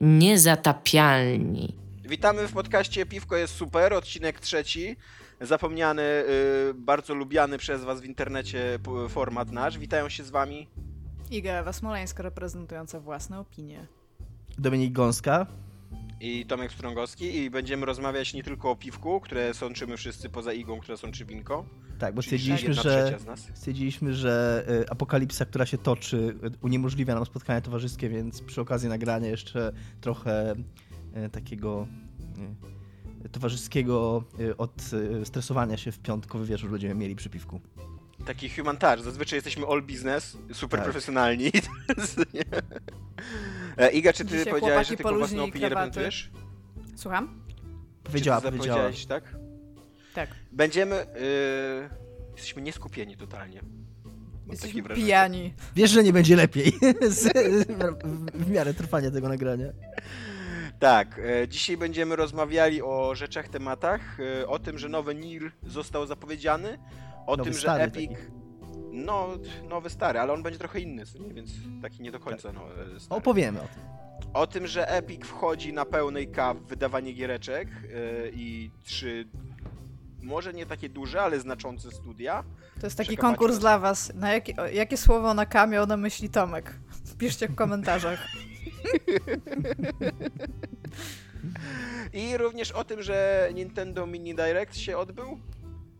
Niezatapialni. Witamy w podcaście Piwko jest super, odcinek trzeci. Zapomniany, y, bardzo lubiany przez was w internecie format nasz. Witają się z wami Iga Ewa Smoleńska reprezentująca własne opinie. Dominik Gąska. i Tomek Strągowski i będziemy rozmawiać nie tylko o piwku, które sączymy wszyscy poza Igą, która sączy winko. Tak, bo stwierdziliśmy, że, trzecia z nas. stwierdziliśmy, że apokalipsa, która się toczy, y, uniemożliwia nam spotkania towarzyskie, więc przy okazji nagrania jeszcze trochę y, takiego y, towarzyskiego od stresowania się w piątkowy wieczór będziemy mieli przy piwku. Taki human touch. Zazwyczaj jesteśmy all business, super Tak. profesjonalni. E, Iga, czy ty Dzisiaj powiedziałeś, chłopaki że tylko własną opinię krawaty. reprezentujesz? Słucham? Powiedziała, czy ty powiedziała. zapowiedziałeś, tak? Tak. Będziemy. y, jesteśmy nieskupieni totalnie. Mam Jesteśmy pijani. Wiesz, że nie będzie lepiej z, w, w miarę trwania tego nagrania. Tak, e, dzisiaj będziemy rozmawiali o rzeczach, tematach, e, o tym, że nowy NIR został zapowiedziany, o Nowy tym, że Epic. taki. No, nowy stary, ale on będzie trochę inny, więc taki nie do końca no, e, stary. Opowiemy o tym. O tym, że Epic wchodzi na pełnej K w wydawanie giereczek e, i trzy, może nie takie duże, ale znaczące studia. To jest taki konkurs dla was. Na jakie, jakie słowo na K miał na myśli Tomek? Piszcie w komentarzach. I również o tym, że Nintendo Mini Direct się odbył,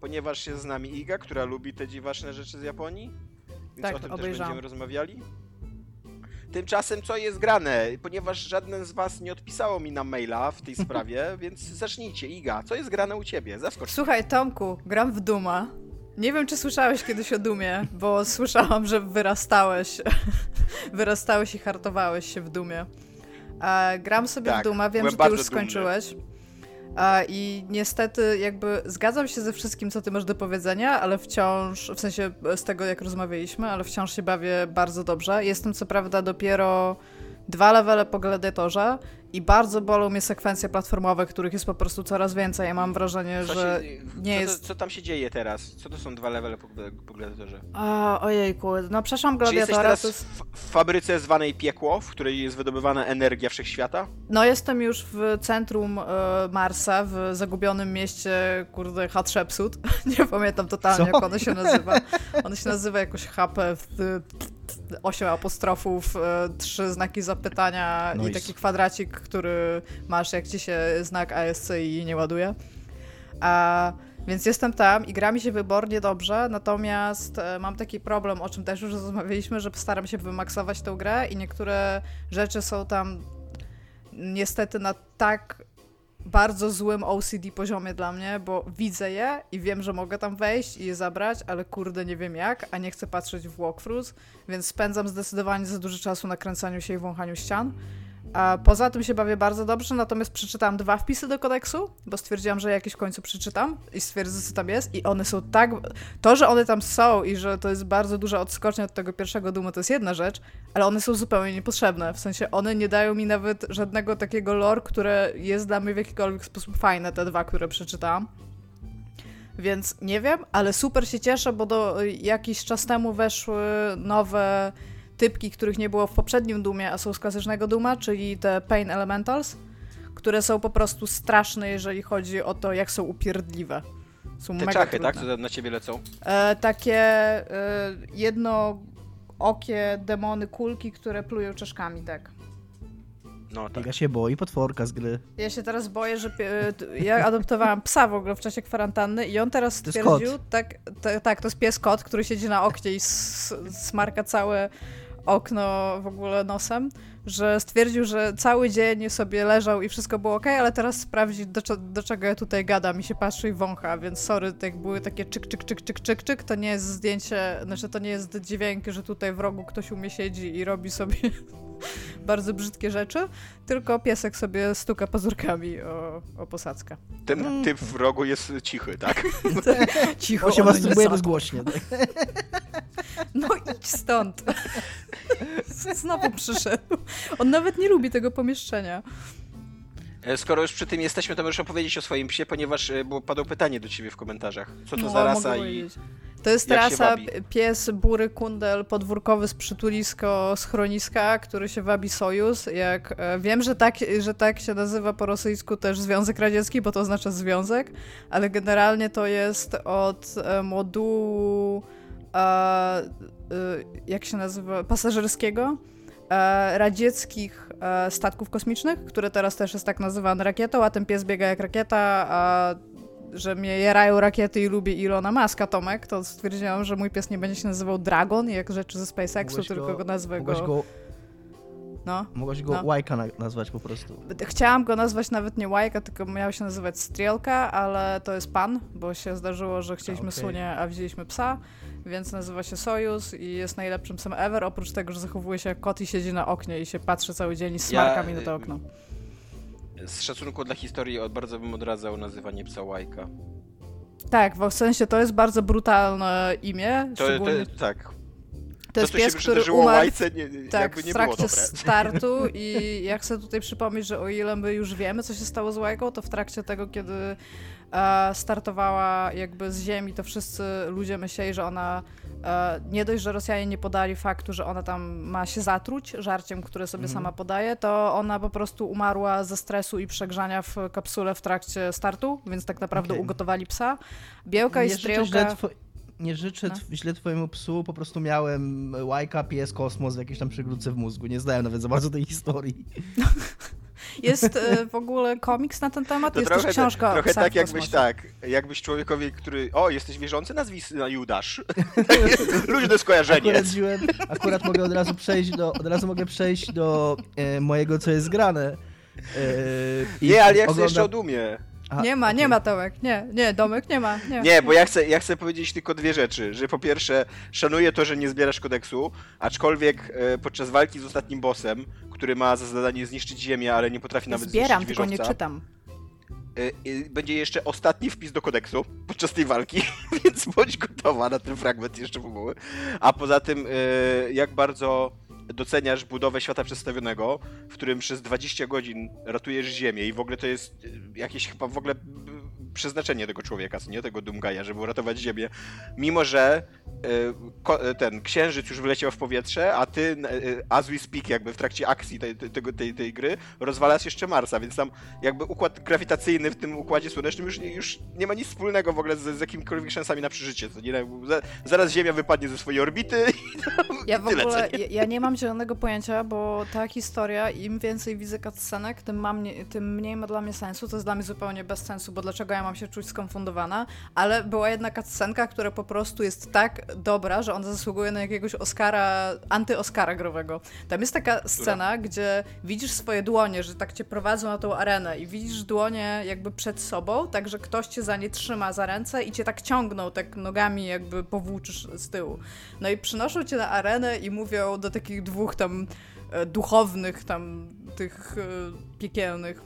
ponieważ jest z nami Iga, która lubi te dziwaczne rzeczy z Japonii. Więc Tak, o tym obejrzałam. też będziemy rozmawiali. Tymczasem co jest grane? Ponieważ żaden z was nie odpisało mi na maila w tej sprawie, więc zacznijcie. Iga, co jest grane u ciebie? Zaskocz. Słuchaj, Tomku, gram w Duma. Nie wiem, czy słyszałeś kiedyś o Dumie, bo słyszałam, że wyrastałeś. wyrastałeś i hartowałeś się w Dumie. A gram sobie Tak, w Duma, wiem, że ty już dumny. skończyłeś. A, I niestety jakby zgadzam się ze wszystkim, co ty masz do powiedzenia, ale wciąż, w sensie z tego, jak rozmawialiśmy, ale wciąż się bawię bardzo dobrze. Jestem co prawda dopiero dwa levele po gladiatorze i bardzo bolą mnie sekwencje platformowe, których jest po prostu coraz więcej. Ja mam wrażenie, Co, że się, nie co, jest... to, co tam się dzieje teraz? Co to są dwa levele po, po gladiatorze? A, ojejku, no przepraszam, Czy jesteś gladiatora teraz w, fabryce zwanej Piekło, w której jest wydobywana energia wszechświata? No jestem już w centrum e, Marsa, w zagubionym mieście, kurde, Hatshepsut. Nie pamiętam totalnie, Co? jak ono się nazywa. Ono się nazywa jakoś HP, w- osiem apostrofów, e, trzy znaki zapytania i Nice. taki kwadracik, który masz, jak ci się znak ASC i nie ładuje. A, więc jestem tam i gra mi się wybornie dobrze, natomiast e, mam taki problem, o czym też już rozmawialiśmy, że staram się wymaksować tę grę i niektóre rzeczy są tam niestety na tak bardzo złym OCD poziomie dla mnie, bo widzę je i wiem, że mogę tam wejść i je zabrać, ale kurde nie wiem jak, a nie chcę patrzeć w walkthroughs, więc spędzam zdecydowanie za dużo czasu na kręcaniu się i wąchaniu ścian. Poza tym się bawię bardzo dobrze, natomiast przeczytałam dwa wpisy do kodeksu, bo stwierdziłam, że jakieś w końcu przeczytam i stwierdzę, co tam jest i one są tak... To, że one tam są i że to jest bardzo duża odskocznia od tego pierwszego Dumu, to jest jedna rzecz, ale one są zupełnie niepotrzebne. W sensie one nie dają mi nawet żadnego takiego lore, które jest dla mnie w jakikolwiek sposób fajne, te dwa, które przeczytałam. Więc nie wiem, ale super się cieszę, bo do jakiś czas temu weszły nowe typki, których nie było w poprzednim Dumie, a są z klasycznego Duma, czyli te Pain Elementals, które są po prostu straszne, jeżeli chodzi o to, jak są upierdliwe. Są Te mega czachy, trudne. tak? Co na ciebie lecą? E, takie e, jednookie demony kulki, które plują czaszkami, tak. No tak. Iga się boi potworka z gry. Ja się teraz boję, że pie- e, ja adoptowałam psa w ogóle w czasie kwarantanny i on teraz To jest stwierdził, tak, t- tak, to jest pies kot, który siedzi na oknie i smarka całe okno w ogóle nosem, że stwierdził, że cały dzień sobie leżał i wszystko było ok, ale teraz sprawdzi, do, do czego ja tutaj gadam i się patrzy i wącha, więc sorry, jak były takie czyk, czyk, czyk, czyk, czyk, czyk, to nie jest zdjęcie, znaczy to nie jest dźwięk, że tutaj w rogu ktoś u mnie siedzi i robi sobie bardzo brzydkie rzeczy, tylko piesek sobie stuka pazurkami o, o posadzkę. Ten typ w rogu jest cichy, tak? Cicho, On się masturbuje nie bezgłośnie. Tak? No idź stąd. Znowu przyszedł. On nawet nie lubi tego pomieszczenia. E, Skoro już przy tym jesteśmy, to możesz opowiedzieć o swoim psie, ponieważ e, było, padło pytanie do ciebie w komentarzach. Co to No, za rasa i... powiedzieć. To jest jak się rasa wabi? p- pies bury kundel podwórkowy z przytulisko schroniska, który się wabi Sojus. Jak, e, wiem, że tak, że tak się nazywa po rosyjsku też Związek Radziecki, bo to oznacza związek, ale generalnie to jest od e, modułu e, jak się nazywa, pasażerskiego radzieckich statków kosmicznych, które teraz też jest tak nazywane rakietą, a ten pies biega jak rakieta, a że mnie jarają rakiety i lubię Ilona Maska, Tomek, to stwierdziłam, że mój pies nie będzie się nazywał Dragon, jak rzeczy ze SpaceXu, tylko go nazwę go... go, No. mogłaś go No. Łajka na, nazwać po prostu. Chciałam go nazwać nawet nie Łajka, tylko miał się nazywać Strielka, ale to jest pan, bo się zdarzyło, że chcieliśmy okej. słonie, a wzięliśmy psa, więc nazywa się Sojus i jest najlepszym psem ever, oprócz tego, że zachowuje się jak kot i siedzi na oknie i się patrzy cały dzień i smarka mi na to okno. Z szacunku dla historii od- bardzo bym odradzał nazywanie psa łajka. Tak, bo w sensie to jest bardzo brutalne imię, To, to, tak. to jest co się pies, który umarł łajce, nie, nie, tak, jakby w trakcie startu i ja chcę tutaj przypomnieć, że o ile my już wiemy, co się stało z Łajką, to w trakcie tego, kiedy startowała jakby z ziemi, to wszyscy ludzie myśleli, że ona e, nie dość, że Rosjanie nie podali faktu, że ona tam ma się zatruć żarciem, które sobie Mhm. sama podaje, to ona po prostu umarła ze stresu i przegrzania w kapsule w trakcie startu, więc tak naprawdę Okej. ugotowali psa. Białka i nie two... nie życzę No. tw- źle twojemu psu, po prostu miałem Łajka, pies, kosmos w jakiejś tam przygródce w mózgu. Nie znałem nawet za bardzo tej historii. Jest e, w ogóle komiks na ten temat, To jest trochę, też książka trochę tak jakbyś tak, jakbyś człowiekowi, który, o jesteś wierzący, nazwij syna Judasz. Luźne skojarzenie. Akurat, akurat mogę od razu przejść do, od razu mogę przejść do e, mojego, co jest grane. E, Nie, ale ja chcę oglądam- jeszcze o Dumie. A, Nie ma, nie okej. ma Tomek, nie, nie, Domek nie ma, nie. Nie, bo ja chcę, ja chcę powiedzieć tylko dwie rzeczy, że po pierwsze szanuję to, że nie zbierasz kodeksu, aczkolwiek e, podczas walki z ostatnim bossem, który ma za zadanie zniszczyć ziemię, ale nie potrafi nawet Zbieram, zniszczyć tylko nie czytam. e, e, będzie jeszcze ostatni wpis do kodeksu podczas tej walki, więc bądź gotowa na ten fragment jeszcze w ogóle. A poza tym, e, jak bardzo doceniasz budowę świata przedstawionego, w którym przez 20 godzin ratujesz ziemię i w ogóle to jest e, jakieś chyba w ogóle przeznaczenie tego człowieka, co nie tego Dumgaja, żeby uratować ziemię. Mimo, że e, e, ten księżyc już wyleciał w powietrze, a ty e, as we speak jakby w trakcie akcji tej, tej, tej, tej gry rozwalasz jeszcze Marsa, więc tam jakby układ grawitacyjny w tym układzie słonecznym już, już nie ma nic wspólnego w ogóle z, z jakimikolwiek szansami na przeżycie. Co nie? Za- Zaraz Ziemia wypadnie ze swojej orbity Ja w tyle, ogóle, nie? ja, nie mam zielonego pojęcia, bo ta historia, im więcej widzę cutscenek, tym, mam tym mniej ma dla mnie sensu. To jest dla mnie zupełnie bez sensu, bo dlaczego ja mam się czuć skonfundowana? Ale była jedna cutscenka, która po prostu jest tak dobra, że ona zasługuje na jakiegoś Oscara, anty-Oscara growego. Tam jest taka scena, gdzie widzisz swoje dłonie, że tak cię prowadzą na tą arenę i widzisz dłonie jakby przed sobą, tak że ktoś cię za nie trzyma za ręce i cię tak ciągną, tak nogami jakby powłóczysz z tyłu. No i przynoszą cię na arenę i mówią do takich dwóch tam e, duchownych, tam tych e, piekielnych,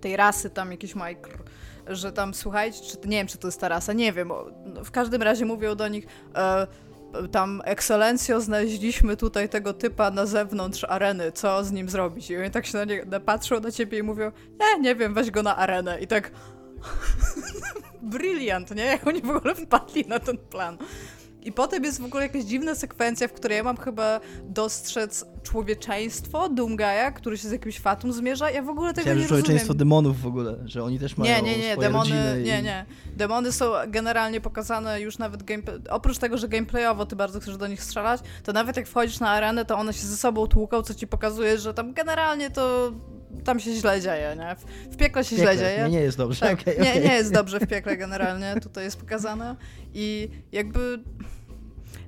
tej rasy tam jakiś Mike, że tam słuchajcie, czy nie wiem, czy to jest ta rasa, nie wiem. no, W każdym razie mówią do nich. E, tam, ekscelencjo, znaleźliśmy tutaj tego typa na zewnątrz areny, co z nim zrobić? I oni tak się na nie na, patrzą na ciebie i mówią, nie, nie wiem, weź go na arenę. I tak, brilliant, nie? Jak oni w ogóle wpadli na ten plan. I potem jest w ogóle jakaś dziwna sekwencja, w której ja mam chyba dostrzec człowieczeństwo Doomgaja, który się z jakimś fatum zmierza. Ja w ogóle tego Chciałem, nie że człowieczeństwo rozumiem. demonów w ogóle, że oni też mają Nie, nie, nie, swoje demony, rodziny nie, i... nie. Demony są generalnie pokazane już nawet gameplay. Oprócz tego, że gameplayowo ty bardzo chcesz do nich strzelać, to nawet jak wchodzisz na arenę, to one się ze sobą tłuką, co ci pokazuje, że tam generalnie to tam się źle dzieje, nie? W, w piekle się źle Piekle. dzieje. Nie, nie jest dobrze. Tak, okej, nie, okej. nie jest dobrze w piekle generalnie, tutaj jest pokazane. I jakby.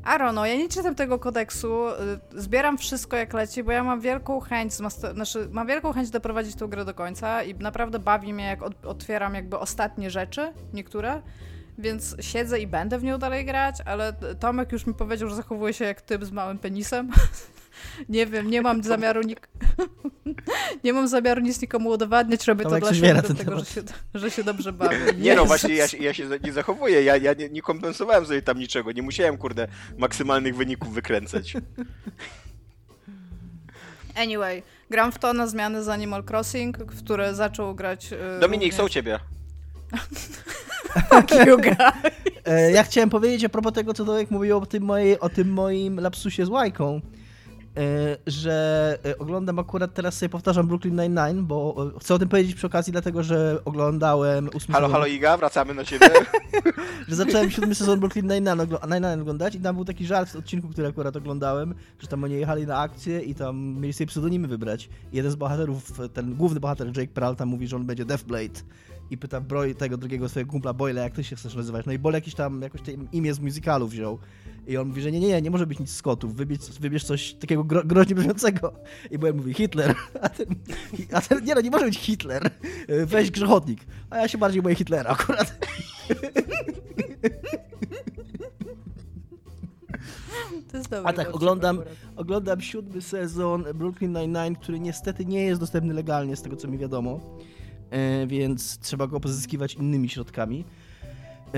Arono, ja nie czytam tego kodeksu, y, zbieram wszystko jak leci, bo ja mam wielką chęć, znaczy, mam wielką chęć doprowadzić tę grę do końca i naprawdę bawi mnie, jak od- otwieram jakby ostatnie rzeczy, niektóre, więc siedzę i będę w nią dalej grać, ale Tomek już mi powiedział, że zachowuje się jak typ z małym penisem. nie wiem, nie mam zamiaru nik... nie mam zamiaru nic nikomu udowadniać, robię Tomek to dla siebie, ten dlatego, że się, że się dobrze bawię. Nie no, Jezus. właśnie ja, się- ja się nie zachowuję, ja, ja nie, nie kompensowałem sobie tam niczego, nie musiałem, kurde, maksymalnych wyników wykręcać. Anyway, gram w to na zmianę z Animal Crossing, w które zaczął grać... e, Dominik, są u również- ciebie. Fuck you, guy. E, ja chciałem powiedzieć a propos tego, co Dołek mówił o tym, mojej, o tym moim lapsusie z łajką, że e, oglądam akurat, teraz sobie powtarzam Brooklyn Nine-Nine, bo e, chcę o tym powiedzieć przy okazji, dlatego, że oglądałem ósmy Halo, sezon, halo Iga, wracamy do ciebie. że zacząłem siódmy sezon Brooklyn Nine-Nine, ogl- Nine-Nine oglądać i tam był taki żart w odcinku, który akurat oglądałem, że tam oni jechali na akcję i tam mieli sobie pseudonimy wybrać. Jeden z bohaterów, ten główny bohater Jake Peralta mówi, że on będzie Deathblade i pyta Broj tego drugiego swojego kumpla Boyle, jak ty się chcesz nazywać. No i Boyle jakiś tam, jakoś tam imię z musicalu wziął. I on mówi, że nie, nie, nie, nie może być nic z kotów, wybierz, wybierz coś takiego gro, groźnie brzmiącego. I Boyle mówi, Hitler. A ten, a ten, nie no, nie może być Hitler. Weź grzechotnik. A ja się bardziej boję Hitlera akurat. To jest dobry A tak, oglądam, akurat. oglądam siódmy sezon Brooklyn Nine-Nine, który niestety nie jest dostępny legalnie, z tego co mi wiadomo, e, więc trzeba go pozyskiwać innymi środkami, e,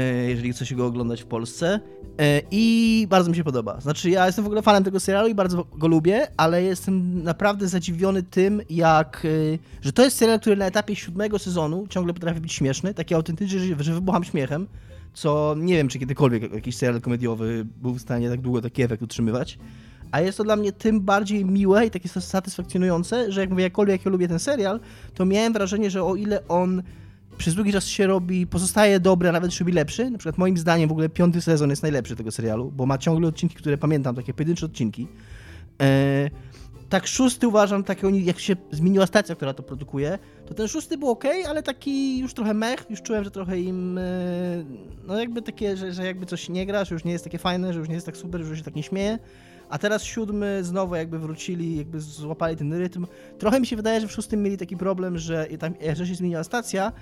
jeżeli chce się go oglądać w Polsce. E, I bardzo mi się podoba. Znaczy, ja jestem w ogóle fanem tego serialu i bardzo go lubię, ale jestem naprawdę zadziwiony tym, jak. e, że to jest serial, który na etapie siódmego sezonu ciągle potrafi być śmieszny, taki autentyczny, że wybucham śmiechem. Co nie wiem, czy kiedykolwiek jakiś serial komediowy był w stanie tak długo taki efekt utrzymywać. A jest to dla mnie tym bardziej miłe i takie satysfakcjonujące, że jak mówię, jakkolwiek ja lubię ten serial, to miałem wrażenie, że o ile on przez długi czas się robi, pozostaje dobry, a nawet się robi lepszy, na przykład moim zdaniem w ogóle piąty sezon jest najlepszy tego serialu, bo ma ciągle odcinki, które pamiętam, takie pojedyncze odcinki. E, tak szósty uważam, taki jak się zmieniła stacja, która to produkuje, to ten szósty był ok, ale taki już trochę mech, już czułem, że trochę im, e, no jakby takie, że, że jakby coś nie gra, że już nie jest takie fajne, że już nie jest tak super, że już się tak nie śmieje. A teraz siódmy znowu jakby wrócili, jakby złapali ten rytm. Trochę mi się wydaje, że w szóstym mieli taki problem, że tam, że się zmieniła stacja,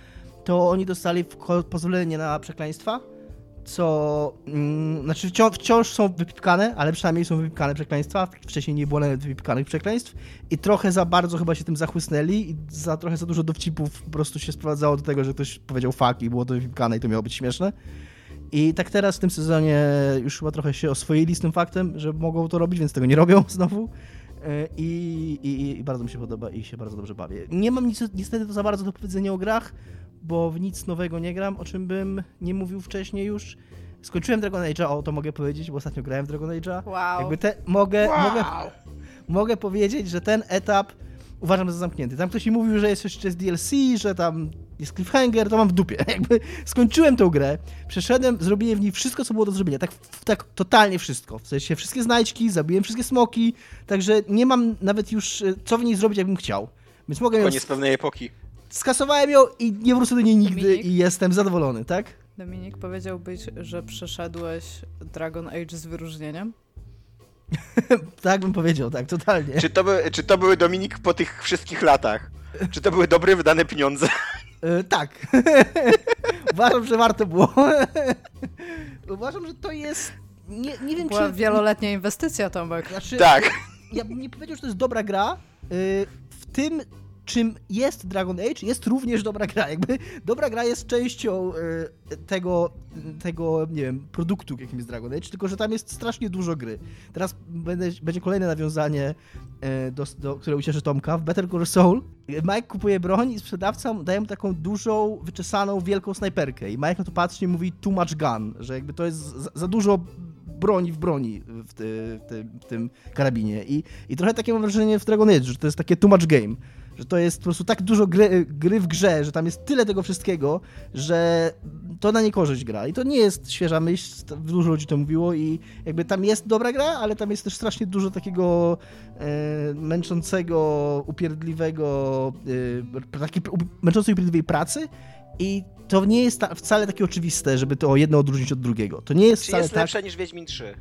to oni dostali pozwolenie na przekleństwa, co, mm, znaczy wciąż, wciąż są wypikane, ale przynajmniej są wypikane przekleństwa, wcześniej nie było nawet wypikanych przekleństw i trochę za bardzo chyba się tym zachłysnęli i za trochę za dużo dowcipów po prostu się sprowadzało do tego, że ktoś powiedział fuck i było to wypikane i to miało być śmieszne. I tak teraz w tym sezonie już chyba trochę się oswoili z tym faktem, że mogą to robić, więc tego nie robią znowu. E, I, i, I bardzo mi się podoba i się bardzo dobrze bawię. Nie mam nic, niestety to za bardzo do powiedzenia o grach, bo w nic nowego nie gram, o czym bym nie mówił wcześniej już. Skończyłem Dragon Age'a, o to mogę powiedzieć, bo ostatnio grałem w Dragon Age'a. Wow. Jakby te, mogę, Wow. mogę, mogę powiedzieć, że ten etap uważam za zamknięty. Tam ktoś mi mówił, że jest jeszcze z DLC, że tam jest cliffhanger, to mam w dupie. Jakby skończyłem tą grę, przeszedłem, zrobiłem w niej wszystko, co było do zrobienia. Tak, tak totalnie wszystko. W sensie wszystkie znajdźki, zabiłem wszystkie smoki, także nie mam nawet już e, co w niej zrobić, jakbym chciał. Więc mogę ją... Koniec pewnej epoki. Skasowałem ją i nie wrócę do niej nigdy Dominik? i jestem zadowolony, tak? Dominik, powiedziałbyś, że przeszedłeś Dragon Age z wyróżnieniem? tak bym powiedział, tak, totalnie. Czy to, by, czy to były Dominik po tych wszystkich latach? Czy to były dobre wydane pieniądze? E, tak. Uważam, że warto było. Uważam, że to jest. Nie, nie wiem, Była czy. wieloletnia inwestycja, Tomek. Znaczy, Tak. ja bym nie powiedział, że to jest dobra gra. y, W tym, czym jest Dragon Age, jest również dobra gra. Jakby dobra gra jest częścią y, tego, tego, nie wiem, produktu, jakim jest Dragon Age, tylko że tam jest strasznie dużo gry. Teraz będzie kolejne nawiązanie, y, do, do, które ucieszy Tomka. W Better Call Saul Mike kupuje broń i sprzedawca daje mu taką dużą, wyczesaną, wielką snajperkę. I Mike na to patrzy i mówi too much gun, że jakby to jest za, za dużo broni w broni w, ty, w, tym, w tym karabinie. I, I trochę takie mam wrażenie w Dragon Age, że to jest takie too much game. Że to jest po prostu tak dużo gry, gry w grze, że tam jest tyle tego wszystkiego, że to na niekorzyść gra. I to nie jest świeża myśl, dużo ludzi to mówiło i jakby tam jest dobra gra, ale tam jest też strasznie dużo takiego e, męczącego, upierdliwego, e, takiej męczącej, upierdliwej pracy i to nie jest ta, wcale takie oczywiste, żeby to jedno odróżnić od drugiego. To nie jest Czy wcale jest tak... lepsze niż Wiedźmin 3?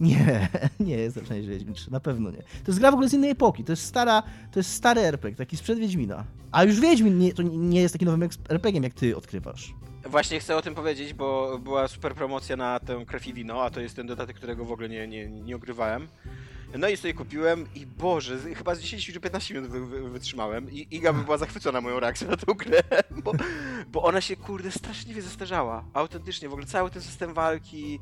Nie, nie jest Wiedźmin 3, na pewno nie. To jest gra w ogóle z innej epoki, to jest stara, to jest stary RPG, taki sprzed Wiedźmina. A już Wiedźmin nie, to nie jest taki nowym RPG, jak ty odkrywasz. Właśnie chcę o tym powiedzieć, bo była super promocja na tę krew i wino, a to jest ten dodatek, którego w ogóle nie, nie, nie ogrywałem. No i sobie kupiłem i Boże, chyba z 10 czy 15 minut wy, wy, wytrzymałem i Iga by była zachwycona moją reakcją na tę grę, bo, bo ona się kurde straszliwie zestarzała. Autentycznie, w ogóle cały ten system walki,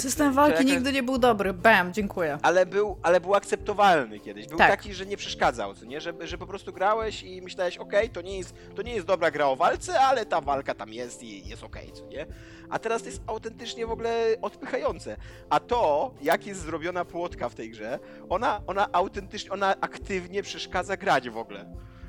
System to walki jakaś- nigdy nie był dobry. Bam, dziękuję. ale był, ale był akceptowalny kiedyś. Był Tak. taki, że nie przeszkadzał, co nie? Że, że po prostu grałeś i myślałeś, okej, to, nie jest, to nie jest dobra gra o walce, ale ta walka tam jest i jest okej, co nie? A teraz to jest autentycznie w ogóle odpychające. A to, jak jest zrobiona płotka w tej grze, ona, ona autentycznie, ona aktywnie przeszkadza grać w ogóle.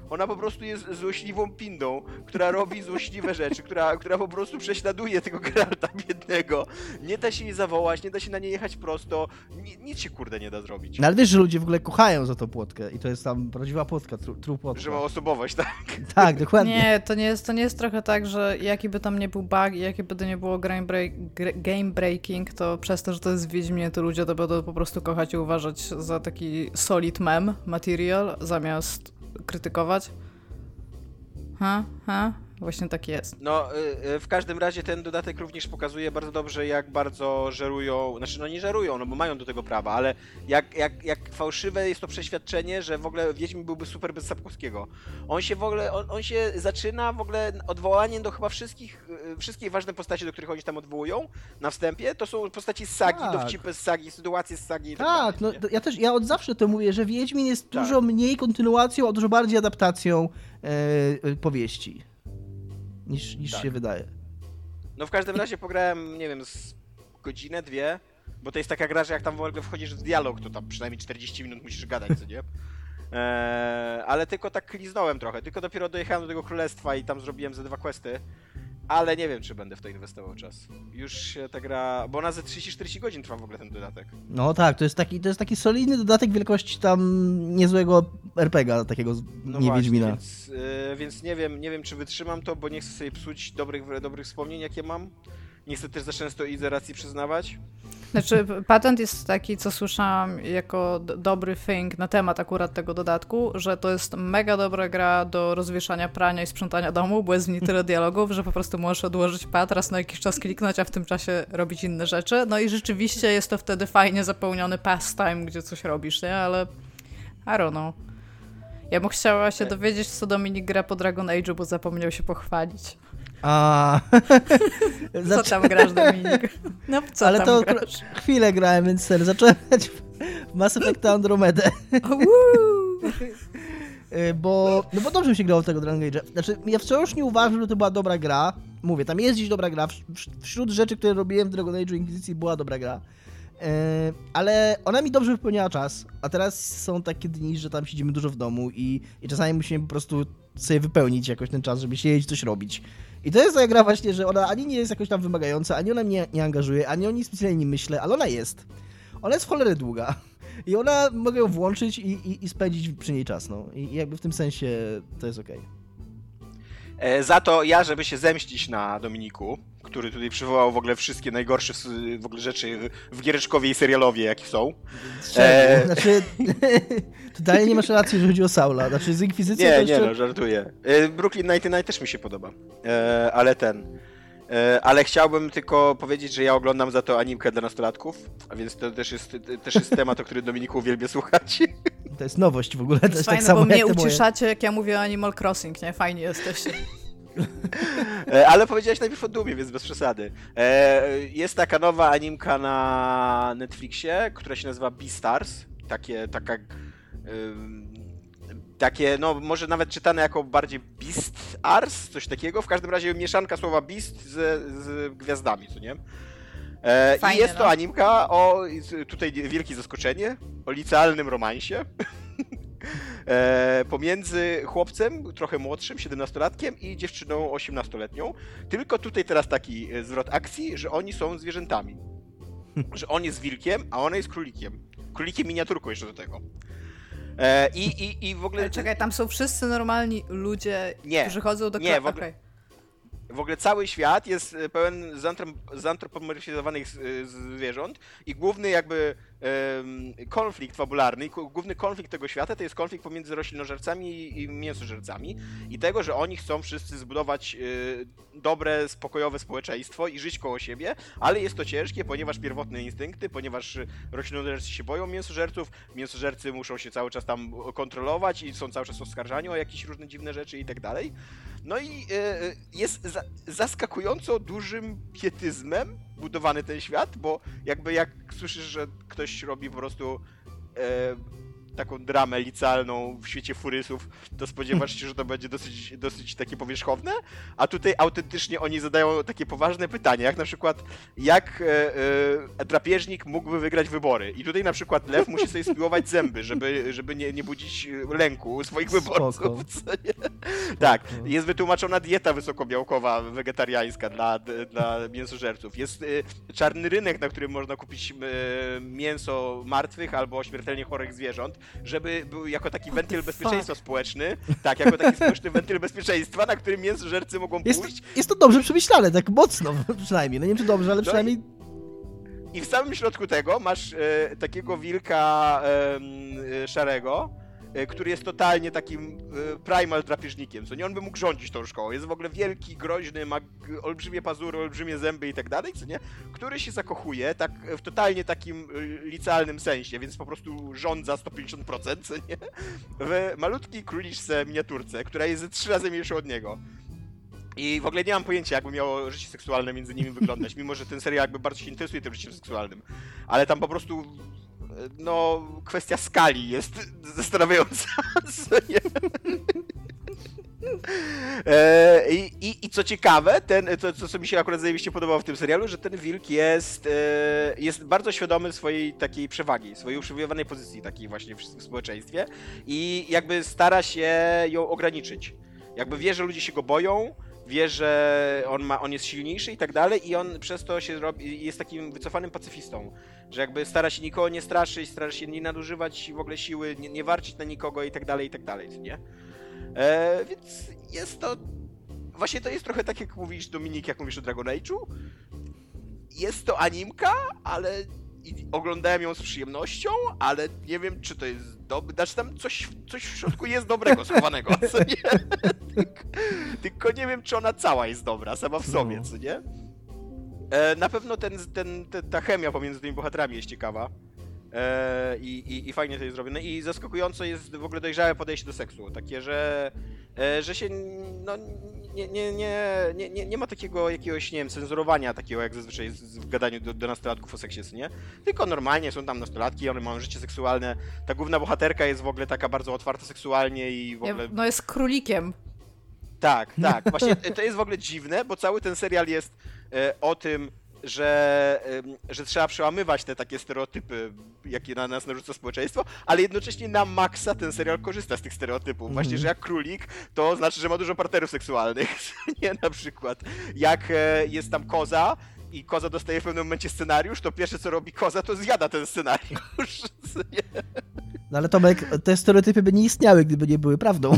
Ona po prostu jest złośliwą pindą, która robi złośliwe rzeczy, która, która po prostu prześladuje tego Geralta biednego. Nie da się jej zawołać, nie da się na nie jechać prosto, ni, nic się kurde nie da zrobić. No ale wiesz, że ludzie w ogóle kochają za tą płotkę i to jest tam prawdziwa płotka, tru, true płotka. Że ma osobowość, tak? Tak, dokładnie. Nie, to nie, jest, to nie jest trochę tak, że jaki by tam nie był bug i jaki by to nie było game, break, game breaking, to przez to, że to jest Wiedźminie, to ludzie to będą po prostu kochać i uważać za taki solid mem material, zamiast krytykować. Ha, ha, właśnie tak jest. No, y, y, w każdym razie ten dodatek również pokazuje bardzo dobrze, jak bardzo żerują, znaczy no nie żerują, no bo mają do tego prawa, ale jak, jak, jak fałszywe jest to przeświadczenie, że w ogóle Wiedźmin byłby super bez Sapkowskiego. On się w ogóle, on, on się zaczyna w ogóle odwołaniem do chyba wszystkich, y, wszystkie ważne postaci, do których oni tam odwołują na wstępie, to są postaci z sagi, Tak. dowcipy z sagi, sytuacje z sagi i tak, Tak, no dalej, to ja też, ja od zawsze to mówię, że Wiedźmin jest Tak. dużo mniej kontynuacją, a dużo bardziej adaptacją e, powieści. Niż, niż Tak. się wydaje. No w każdym razie pograłem, nie wiem, z godzinę, dwie, bo to jest taka gra, że jak tam w ogóle wchodzisz w dialog, to tam przynajmniej 40 minut musisz gadać, co nie? Eee, ale tylko tak kliznąłem trochę, tylko dopiero dojechałem do tego królestwa i tam zrobiłem ze dwa questy, ale nie wiem, czy będę w to inwestował czas. Już się ta gra, bo ona ze 30-40 godzin trwa w ogóle ten dodatek. No tak, to jest taki, to jest taki solidny dodatek wielkości tam niezłego RPGa, takiego No nie właśnie. Więc, e, więc nie wiem, nie wiem, czy wytrzymam to, bo nie chcę sobie psuć dobrych, dobrych wspomnień, jakie mam. Nie chcę też za często i z racji przyznawać. Znaczy, patent jest taki, co słyszałam jako dobry thing na temat akurat tego dodatku, że to jest mega dobra gra do rozwieszania prania i sprzątania domu, bo jest w niej tyle dialogów, że po prostu możesz odłożyć pad, raz na jakiś czas kliknąć, a w tym czasie robić inne rzeczy. No i rzeczywiście jest to wtedy fajnie zapełniony pastime, gdzie coś robisz, nie? Ale I don't know. Ja bym chciała się dowiedzieć, co Dominik gra po Dragon Age'u, bo zapomniał się pochwalić. A, Co Zac- tam grasz, Dominik? No, co ale to grasz? chwilę grałem, więc serio, zacząłem grać w Mass Effect Andromedę. Y, Bo, no bo dobrze mi się grało w tego Dragon Age'a. Znaczy, ja wciąż nie uważam, że to była dobra gra. Mówię, tam jest dziś dobra gra. Wśród rzeczy, które robiłem w Dragon Age'u Inkwizycji była dobra gra. E, ale ona mi dobrze wypełniała czas, a teraz są takie dni, że tam siedzimy dużo w domu i, i czasami musimy po prostu sobie wypełnić jakoś ten czas, żeby siedzieć coś robić. I to jest taka gra właśnie, że ona ani nie jest jakoś tam wymagająca, ani ona mnie nie angażuje, ani o niej specjalnie nie myślę, ale ona jest. Ona jest w cholerę długa. I ona mogę ją włączyć i, i, i spędzić przy niej czas, no. I jakby w tym sensie to jest okej. E, za to ja, żeby się zemścić na Dominiku, który tutaj przywołał w ogóle wszystkie najgorsze w ogóle rzeczy w Giereczkowie i serialowie, jakie są. Eee... Eee. Znaczy, totalnie nie masz racji, jeżeli chodzi o Saula. Znaczy z Inkwizycją to Nie, jeszcze... nie no, żartuję. E, Brooklyn Nine-Nine też mi się podoba, e, ale ten... E, ale chciałbym tylko powiedzieć, że ja oglądam za to animkę dla nastolatków, a więc to też jest, też jest temat, o którym Dominiku uwielbia słuchać. To jest nowość w ogóle, to jest fajne, tak samo bo mnie jak te moje. uciszacie, jak ja mówię o Animal Crossing, nie? Fajnie jesteście. E, Ale powiedziałeś najpierw o Dumie, więc bez przesady. E, Jest taka nowa animka na Netflixie, która się nazywa Beastars. Takie, taka... ym, Takie, no może nawet czytane jako bardziej Beast Ars, coś takiego. W każdym razie mieszanka słowa Beast z, z gwiazdami, co nie? E, I jest to no. animka o, tutaj wielkie zaskoczenie, o licealnym romansie. e, pomiędzy chłopcem, trochę młodszym, 17-latkiem i dziewczyną 18-letnią. Tylko tutaj teraz taki e, zwrot akcji, że oni są zwierzętami. że on jest wilkiem, a ona jest królikiem. Królikiem miniaturką jeszcze do tego. E, i, i, I w ogóle... Ale czekaj, tam są wszyscy normalni ludzie, Nie, którzy chodzą do nie, w ogóle- okej. W ogóle cały świat jest e, pełen zantrop- zantropomorfizowanych z- zwierząt i główny jakby konflikt fabularny, główny konflikt tego świata to jest konflikt pomiędzy roślinożercami i- mięsożercami i tego, że oni chcą wszyscy zbudować e, dobre, spokojowe społeczeństwo i żyć koło siebie, ale jest to ciężkie, ponieważ pierwotne instynkty, ponieważ roślinożercy się boją mięsożerców, mięsożercy muszą się cały czas tam kontrolować i są cały czas oskarżani o jakieś różne dziwne rzeczy i tak dalej. No i e, jest za, zaskakująco dużym pietyzmem budowany ten świat, bo jakby jak słyszysz, że ktoś robi po prostu e, taką dramę licealną w świecie furysów, to spodziewasz się, że to będzie dosyć, dosyć takie powierzchowne, a tutaj autentycznie oni zadają takie poważne pytania, jak na przykład, jak e, e, drapieżnik mógłby wygrać wybory. I tutaj na przykład lew musi sobie spiłować zęby, żeby, żeby nie, nie budzić lęku swoich wyborców. Tak, jest wytłumaczona dieta wysokobiałkowa, wegetariańska dla, dla mięsożerców. Jest y, czarny rynek, na którym można kupić y, mięso martwych albo śmiertelnie chorych zwierząt, żeby był jako taki wentyl bezpieczeństwa społeczny. Tak, jako taki społeczny wentyl bezpieczeństwa, na którym mięsożercy mogą Jest, pójść jest to dobrze przemyślane, tak mocno przynajmniej. No nie wiem, czy dobrze, ale No przynajmniej I w samym środku tego masz e, takiego wilka e, szarego, który jest totalnie takim e, primal drapieżnikiem, co nie on by mógł rządzić tą szkołą. Jest w ogóle wielki, groźny, ma olbrzymie pazury, olbrzymie zęby i tak dalej, co nie? Który się zakochuje tak w totalnie takim e, licealnym sensie, więc po prostu rządza 150%, co nie? W malutkiej króliczce miniaturce, która jest trzy razy mniejsza od niego. I w ogóle nie mam pojęcia, jakby miało życie seksualne między nimi wyglądać, mimo że ten serial jakby bardzo się interesuje tym życiem seksualnym. Ale tam po prostu, e, no, kwestia skali jest zastanawiająca. E, i, i, I co ciekawe, ten, to, to co mi się akurat zajebiście podobało w tym serialu, że ten wilk jest, e, jest bardzo świadomy swojej takiej przewagi, swojej uprzywilejowanej pozycji takiej właśnie w społeczeństwie i jakby stara się ją ograniczyć. Jakby wie, że ludzie się go boją, wie, że on, ma, on jest silniejszy i tak dalej i on przez to się robi, jest takim wycofanym pacyfistą, że jakby stara się nikogo nie straszyć, stara się nie nadużywać w ogóle siły, nie, nie warczyć na nikogo i tak dalej, i tak dalej, nie? E, więc jest to... Właśnie to jest trochę tak, jak mówisz Dominik, jak mówisz o Dragon Age'u. Jest to animka, ale i oglądałem ją z przyjemnością, ale nie wiem, czy to jest dobre. Znaczy tam coś, coś w środku jest dobrego schowanego, co nie? tylko, tylko nie wiem, czy ona cała jest dobra, sama w sobie, No. co nie? E, na pewno ten, ten, te- ta chemia pomiędzy tymi bohaterami jest ciekawa. E, i, i, I fajnie to jest zrobione. I zaskakująco jest w ogóle dojrzałe podejście do seksu. Takie, że, e, że się no, nie, nie, nie, nie, nie, ma takiego jakiegoś, nie wiem, cenzurowania takiego, jak zazwyczaj jest w gadaniu do, do nastolatków o seksie, nie? Tylko normalnie są tam nastolatki, one mają życie seksualne. Ta główna bohaterka jest w ogóle taka bardzo otwarta seksualnie i w ogóle... no jest królikiem. Tak, tak. Właśnie to jest w ogóle dziwne, bo cały ten serial jest e, o tym, że, że trzeba przełamywać te takie stereotypy, jakie na nas narzuca społeczeństwo, ale jednocześnie na maksa ten serial korzysta z tych stereotypów. Właśnie, Mhm. że jak królik, to znaczy, że ma dużo partnerów seksualnych. Nie, na przykład. Jak e, jest tam koza, i koza dostaje w pewnym momencie scenariusz, to pierwsze co robi koza, to zjada ten scenariusz. No ale Tomek, te stereotypy by nie istniały, gdyby nie były prawdą.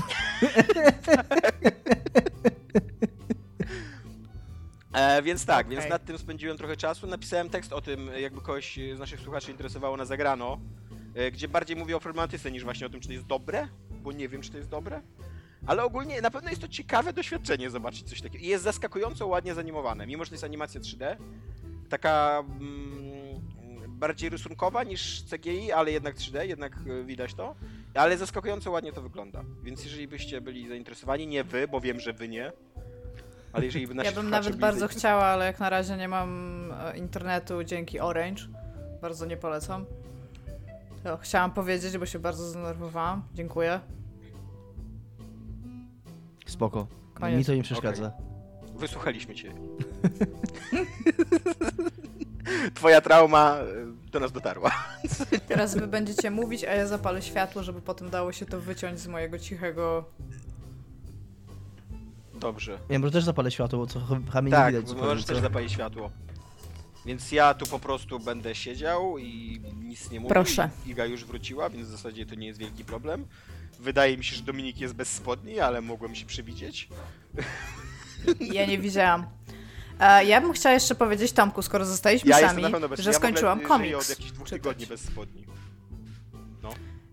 E, więc tak, Okej. więc nad tym spędziłem trochę czasu. Napisałem tekst o tym, jakby kogoś z naszych słuchaczy interesowało na zagrano, e, gdzie bardziej mówię o problematyce niż właśnie o tym, czy to jest dobre, bo nie wiem, czy to jest dobre. Ale ogólnie na pewno jest to ciekawe doświadczenie zobaczyć coś takiego. I jest zaskakująco ładnie zanimowane, mimo że to jest animacja 3D. Taka mm, bardziej rysunkowa niż CGI, ale jednak 3D, jednak e, widać to. Ale zaskakująco ładnie to wygląda. Więc jeżeli byście byli zainteresowani, nie wy, bo wiem, że wy nie. Ale jeżeli by Ja bym nawet byli bardzo zainteresowani- chciała, ale jak na razie nie mam e, internetu dzięki Orange. Bardzo nie polecam. To chciałam powiedzieć, bo się bardzo zdenerwowałam. Dziękuję. Spoko. Koniec. Mi to nie przeszkadza. Wysłuchaliśmy cię. Twoja trauma e, do nas dotarła. Teraz wy będziecie mówić, a ja zapalę światło, żeby potem dało się to wyciąć z mojego cichego... Dobrze. Ja może też zapalę światło, bo co chamy nie Tak, widać. zupełnie, możesz też zapalić światło. Więc ja tu po prostu będę siedział i nic nie mówił. Proszę. Iga już wróciła, więc w zasadzie to nie jest wielki problem. Wydaje mi się, że Dominik jest bez spodni, ale mogłem się przewidzieć. Ja nie widziałam. E, ja bym chciała jeszcze powiedzieć Tomku, skoro zostaliśmy Ja sami, bez że ja skończyłam komiks. od jakichś dwóch czytać. tygodni bez spodni.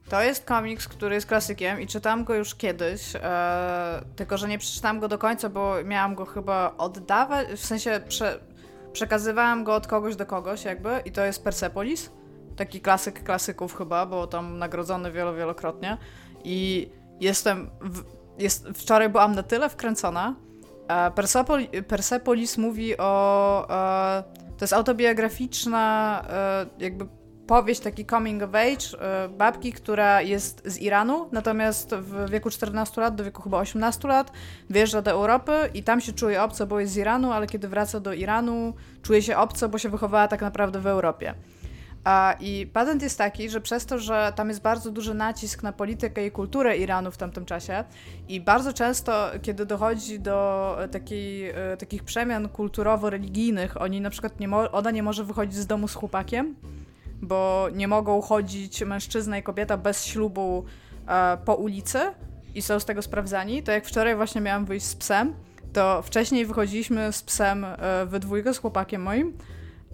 To jest komiks, który jest klasykiem i czytałam go już kiedyś, e, tylko że nie przeczytałam go do końca, bo miałam go chyba oddawać, w sensie prze, przekazywałam go od kogoś do kogoś jakby i to jest Persepolis, taki klasyk klasyków chyba, bo tam nagrodzony wielo, wielokrotnie i jestem, w, jest, wczoraj byłam na tyle wkręcona, Persepol, Persepolis mówi o e, To jest autobiograficzna e, jakby powieść, taki coming of age e, babki, która jest z Iranu, natomiast w wieku 14 lat, do wieku chyba 18 lat, wjeżdża do Europy i tam się czuje obco, bo jest z Iranu, ale kiedy wraca do Iranu, czuje się obco, bo się wychowała tak naprawdę w Europie. I patent jest taki, że przez to, że tam jest bardzo duży nacisk na politykę i kulturę Iranu w tamtym czasie i bardzo często, kiedy dochodzi do takiej, e, takich przemian kulturowo-religijnych, oni na przykład nie ona nie może wychodzić z domu z chłopakiem, bo nie mogą chodzić mężczyzna i kobieta bez ślubu e, po ulicy i są z tego sprawdzani, to jak wczoraj właśnie miałam wyjść z psem, to wcześniej wychodziliśmy z psem e, we dwójkę z chłopakiem moim,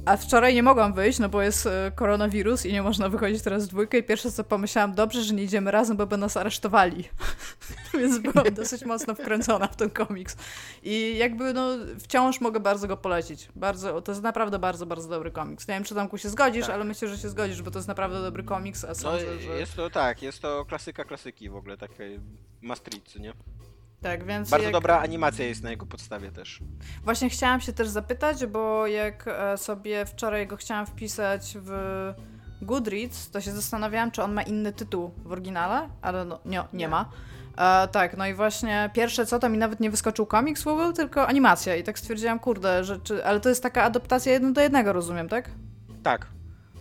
a wczoraj nie mogłam wyjść, no bo jest e, koronawirus i nie można wychodzić teraz w dwójkę i pierwsze co pomyślałam, dobrze, że nie idziemy razem, bo by nas aresztowali. Więc byłam dosyć mocno wkręcona w ten komiks. I jakby no wciąż mogę bardzo go polecić. Bardzo, to jest naprawdę bardzo, bardzo dobry komiks. Nie wiem, czy Tomku się zgodzisz, tak. ale myślę, że się zgodzisz, bo to jest naprawdę dobry komiks, a no, sądzę, no, że... Jest to tak, jest to klasyka klasyki w ogóle, takiej mastricy, nie? Tak, więc. Bardzo jak... dobra animacja jest na jego podstawie też. Właśnie chciałam się też zapytać, bo jak e, sobie wczoraj go chciałam wpisać w Goodreads, to się zastanawiałam, czy on ma inny tytuł w oryginale, ale no, nie, nie, nie. ma. E, tak, no i właśnie pierwsze co, to mi nawet nie wyskoczył komiks Google, tylko animacja. I tak stwierdziłam, kurde, że czy, ale to jest taka adaptacja jedno do jednego, rozumiem, tak? Tak.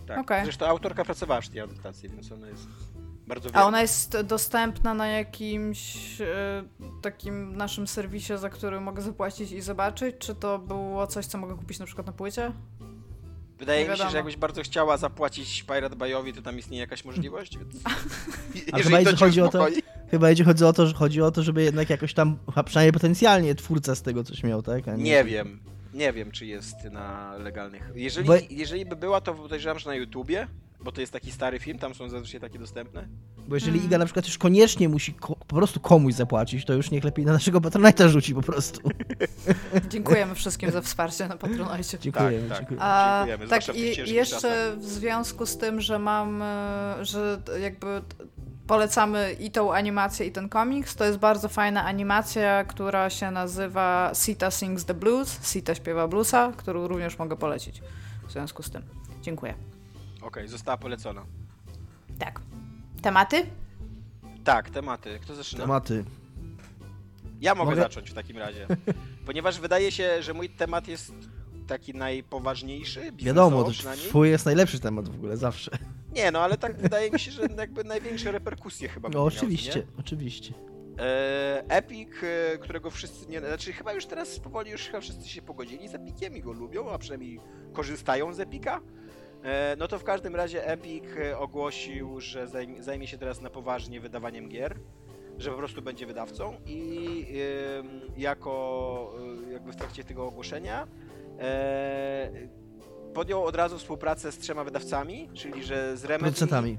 tak. Okay. Zresztą autorka pracowała w tej adaptacji, więc ona jest bardzo A ona jest dostępna na jakimś e, takim naszym serwisie, za który mogę zapłacić i zobaczyć? Czy to było coś, co mogę kupić na przykład na płycie? Wydaje mi się, że jakbyś bardzo chciała zapłacić Pirate Bayowi, to tam istnieje jakaś możliwość, więc... A chyba jeśli chodzi o to, chyba jeśli chodzi o to, że chodzi o to, żeby jednak jakoś tam, przynajmniej potencjalnie twórca z tego coś miał, tak? Nie, nie wiem. Nie wiem, czy jest na legalnych. Jeżeli, Bo... jeżeli by była, to podejrzewam, że na YouTubie, bo to jest taki stary film, tam są zazwyczaj takie dostępne. Bo jeżeli hmm. Iga na przykład już koniecznie musi po prostu komuś zapłacić, to już niech lepiej na naszego Patronite'a rzuci po prostu. Dziękujemy wszystkim za wsparcie na Patronite. Dziękujemy, tak, dziękujemy. A, dziękujemy. Tak, i jeszcze w związku z tym, że mam, e, że jakby polecamy i tą animację, i ten komiks. To jest bardzo fajna animacja, która się nazywa Sita Sings the Blues. Sita śpiewa bluesa, którą również mogę polecić w związku z tym. Dziękuję. Okej, okay, została polecona. Tak. Tematy? Tak, tematy. Kto zaczyna? Tematy. Ja mogę, mogę zacząć w takim razie. Ponieważ wydaje się, że mój temat jest taki najpoważniejszy. Wiadomo, twój jest najlepszy temat w ogóle, zawsze. Nie, no ale tak wydaje mi się, że jakby największe reperkusje chyba No oczywiście, miał, oczywiście. E, Epic, e, którego wszyscy nie... Znaczy chyba już teraz powoli już chyba wszyscy się pogodzili z Epiciem i go lubią, a przynajmniej korzystają z Epica. E, no to w każdym razie Epic e, ogłosił, że zajmie się teraz na poważnie wydawaniem gier, że po prostu będzie wydawcą i jako e, jakby w trakcie tego ogłoszenia podjął od razu współpracę z trzema wydawcami, czyli że z Remedy... Producentami.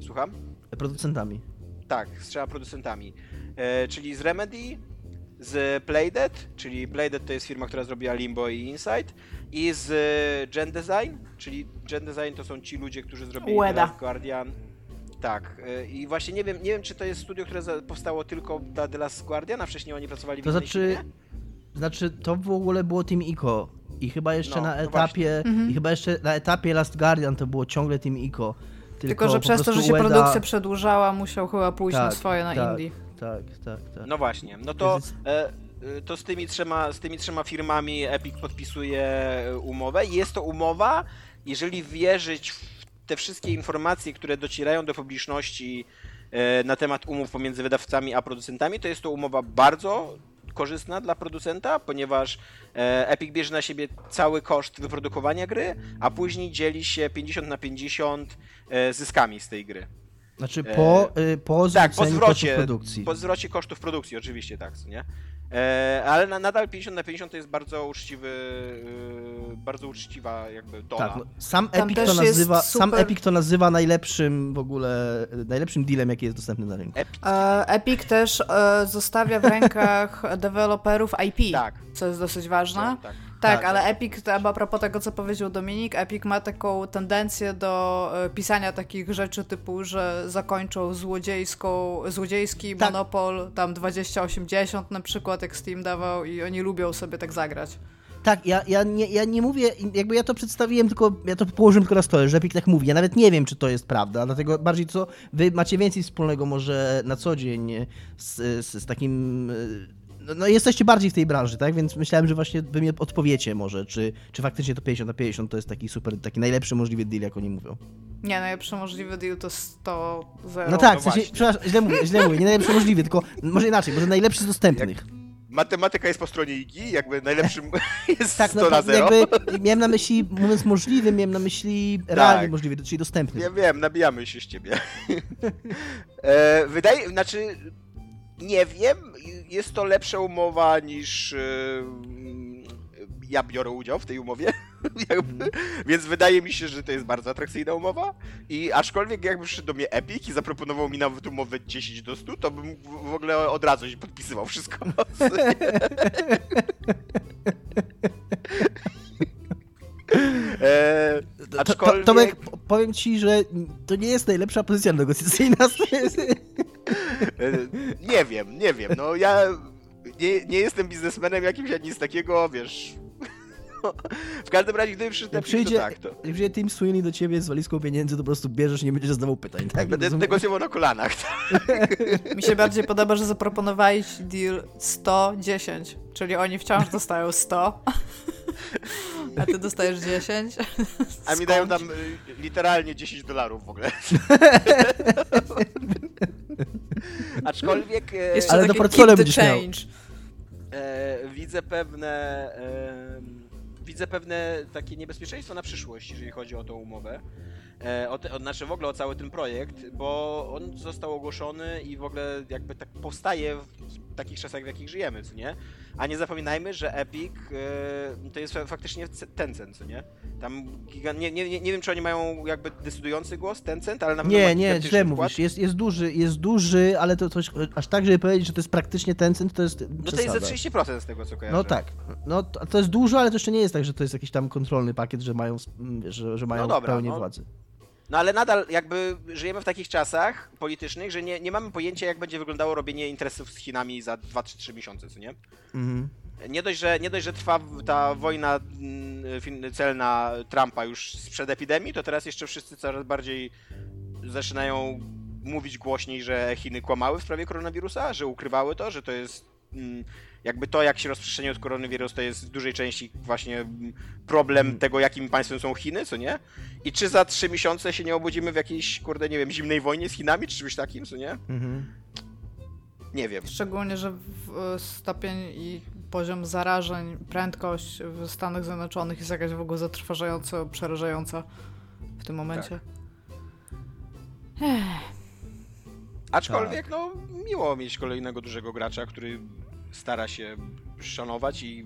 Słucham? Producentami. Tak, z trzema producentami. czyli z Remedy, z Playdead, czyli Playdead to jest firma, która zrobiła Limbo i Inside, i z Gen Design, czyli Gen Design to są ci ludzie, którzy zrobili The Last Guardian. Tak, y, i właśnie nie wiem, nie wiem, czy to jest studio, które powstało tylko dla The Last Guardian, a wcześniej oni pracowali w To znaczy, znaczy, to w ogóle było Team Ico i chyba jeszcze no, na etapie, mhm. i chyba jeszcze na etapie Last Guardian to było ciągle Team Ico. Tylko, tylko że przez to, że się Ueda... produkcja przedłużała, musiał chyba pójść tak, na swoje na tak, Indie. Tak, tak, tak. No właśnie, no to... E, Y, to z tymi trzema, z tymi trzema firmami Epic podpisuje umowę i jest to umowa, jeżeli wierzyć w te wszystkie informacje, które docierają do publiczności na temat umów pomiędzy wydawcami a producentami, to jest to umowa bardzo korzystna dla producenta, ponieważ e, Epic bierze na siebie cały koszt wyprodukowania gry, a później dzieli się 50 na 50 e, zyskami z tej gry. Znaczy po, e, po, tak, po zwrocie, produkcji. Po zwrocie kosztów produkcji, oczywiście tak, nie? E, ale na, nadal 50 na 50 to jest bardzo uczciwy, e, bardzo uczciwa jakby dola. Tak, no, sam, Epic to nazywa, super... sam Epic to nazywa najlepszym w ogóle, najlepszym dealem, jaki jest dostępny na rynku. Epic, e, Epic też e, zostawia w rękach deweloperów IP, tak. co jest dosyć ważne. Tak, tak. Tak, tak, ale Epic, a propos tego, co powiedział Dominik, Epic ma taką tendencję do e, pisania takich rzeczy typu, że zakończą złodziejską, złodziejski tak. monopol, tam 2080 na przykład, jak Steam dawał i oni lubią sobie tak zagrać. Tak, ja, ja, nie, ja nie mówię, jakby ja to przedstawiłem, tylko ja to położyłem tylko na stole, że Epic tak mówi. Ja nawet nie wiem, czy to jest prawda, dlatego bardziej co, wy macie więcej wspólnego może na co dzień z, z, z takim... No, no jesteście bardziej w tej branży, tak? Więc myślałem, że właśnie wy mi odpowiecie może, czy, czy faktycznie to 50 na 50 to jest taki super, taki najlepszy możliwy deal, jak oni mówią. Nie, najlepszy możliwy deal to 100 0. No tak, No w sensie, przepraszam, źle mówię, źle mówię, nie najlepszy możliwy, tylko może inaczej, może najlepszy z dostępnych. Matematyka jest po stronie IGI, jakby najlepszym jest Tak, 100 no na tak, 0. jakby miałem na myśli, mówiąc możliwy, miałem na myśli realnie możliwy, czyli dostępny. Ja wiem, nabijamy się z ciebie. e, wydaje, znaczy, nie wiem, jest to lepsza umowa niż e, ja biorę udział w tej umowie, jakby, więc wydaje mi się, że to jest bardzo atrakcyjna umowa i aczkolwiek jakby przyszedł do mnie Epic i zaproponował mi nawet umowę 10 do 100, to bym w ogóle od razu się podpisywał wszystko. e, to, aczkolwiek... Tomek, po- powiem ci, że to nie jest najlepsza pozycja negocjacyjna. Nie wiem, nie wiem. No ja nie, nie jestem biznesmenem jakimś ani nic takiego, wiesz. W każdym razie, gdyby przyszedł Jak przyjdzie, tak, to jak przyjdzie Tim Sweeney do ciebie z walizką pieniędzy, to po prostu bierzesz, nie będziesz zadawał pytań. Tak? będę Rozumiem? negocjował na kolanach. Mi się bardziej podoba, że zaproponowałeś deal 110, czyli oni wciąż dostają 100, a ty dostajesz 10. A mi dają tam y, literalnie 10 dolarów w ogóle. Aczkolwiek e, Jeszcze Ale do portfolio będziesz miał. change. e, widzę pewne e, widzę pewne takie niebezpieczeństwo na przyszłość, jeżeli chodzi o tą umowę. E, o, te, o, znaczy w ogóle o cały ten projekt, bo on został ogłoszony i w ogóle jakby tak powstaje w takich czasach, w jakich żyjemy, co nie? A nie zapominajmy, że Epic e, to jest fa- faktycznie Tencent, co nie? Tam giga... nie, nie, nie wiem, czy oni mają jakby decydujący głos Tencent, ale na pewno Nie, nie, źle wkład. mówisz. Jest, jest duży, jest duży, ale to coś, aż tak, żeby powiedzieć, że to jest praktycznie Tencent, to jest No to jest ze przesada. 30% z tego, co kojarzę. No tak. No to, to jest dużo, ale to jeszcze nie jest tak, że to jest jakiś tam kontrolny pakiet, że mają, mm, że, że mają No dobra, pełnię no. władzy. No ale nadal jakby żyjemy w takich czasach politycznych, że nie, nie mamy pojęcia, jak będzie wyglądało robienie interesów z Chinami za 2-3 miesiące, co nie? Mhm. Nie dość, że, nie dość, że trwa ta wojna mm, celna Trumpa już sprzed epidemii, to teraz jeszcze wszyscy coraz bardziej zaczynają mówić głośniej, że Chiny kłamały w sprawie koronawirusa, że ukrywały to, że to jest mm, jakby to, jak się rozprzestrzenił koronawirus, to jest w dużej części właśnie mm, problem tego, jakim państwem są Chiny, co nie? I czy za trzy miesiące się nie obudzimy w jakiejś, kurde, nie wiem, zimnej wojnie z Chinami, czy czymś takim, co nie? Mhm. Nie wiem. Szczególnie, że w- stopień i poziom zarażeń, prędkość w Stanach Zjednoczonych jest jakaś w ogóle zatrważająco przerażająca w tym momencie. Aczkolwiek, no, miło mieć kolejnego dużego gracza, który stara się szanować i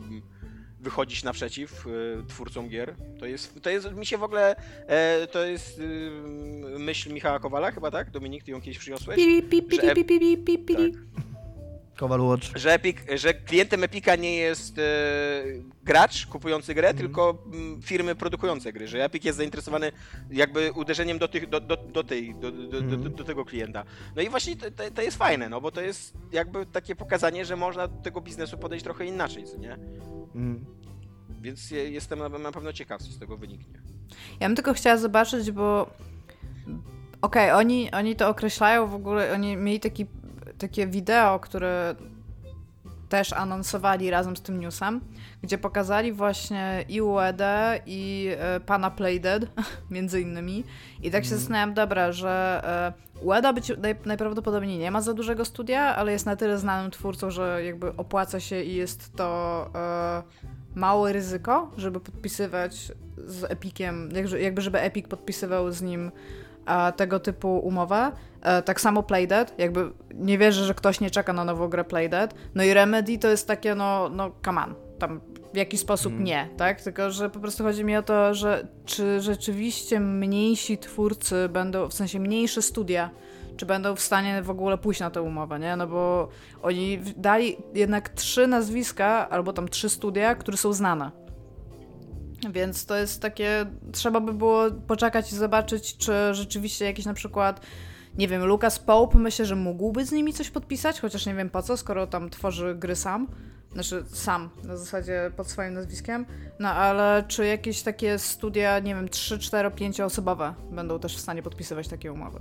wychodzić naprzeciw y, twórcom gier. To jest, to jest, mi się w ogóle, e, to jest y, myśl Michała Kowala chyba, tak? Dominik, ty ją kiedyś przyniosłeś? Pi, pi, pi, Że pi, pi, pi, pi, pi, pi. Kowal Watch. Że, Epic, że klientem Epica nie jest e, gracz kupujący grę, tylko mm, firmy produkujące gry, że Epic jest zainteresowany jakby uderzeniem do, tych, do, do, do, tej, do, do, do, do, do tego klienta. No i właśnie to, to, to jest fajne, no bo to jest jakby takie pokazanie, że można do tego biznesu podejść trochę inaczej, co nie? Mm. Więc je- jestem na, na pewno ciekaw, co z tego wyniknie. Ja bym tylko chciała zobaczyć, bo okej, oni, oni to określają w ogóle, oni mieli taki, takie wideo, które też anonsowali razem z tym newsem, gdzie pokazali właśnie i UED i e, pana Playdead, między innymi. I tak się zastanawiam, dobra, że e, UED być naj, najprawdopodobniej nie ma za dużego studia, ale jest na tyle znanym twórcą, że jakby opłaca się i jest to e, małe ryzyko, żeby podpisywać z Epiciem, jakże- jakby żeby Epic podpisywał z nim tego typu umowę. E, tak samo Playdead, jakby nie wierzę, że ktoś nie czeka na nową grę Playdead. No i Remedy to jest takie, no, no come on, tam w jakiś sposób nie, tak? Tylko, że po prostu chodzi mi o to, że czy rzeczywiście mniejsi twórcy będą, w sensie mniejsze studia, czy będą w stanie w ogóle pójść na tę umowę, nie? No bo oni dali jednak trzy nazwiska, albo tam trzy studia, które są znane. Więc to jest takie, trzeba by było poczekać i zobaczyć, czy rzeczywiście jakiś na przykład, nie wiem, Lucas Pope, myślę, że mógłby z nimi coś podpisać, chociaż nie wiem po co, skoro tam tworzy gry sam. znaczy sam, na zasadzie pod swoim nazwiskiem, no ale czy jakieś takie studia, nie wiem, 3, 4, 5 osobowe będą też w stanie podpisywać takie umowy?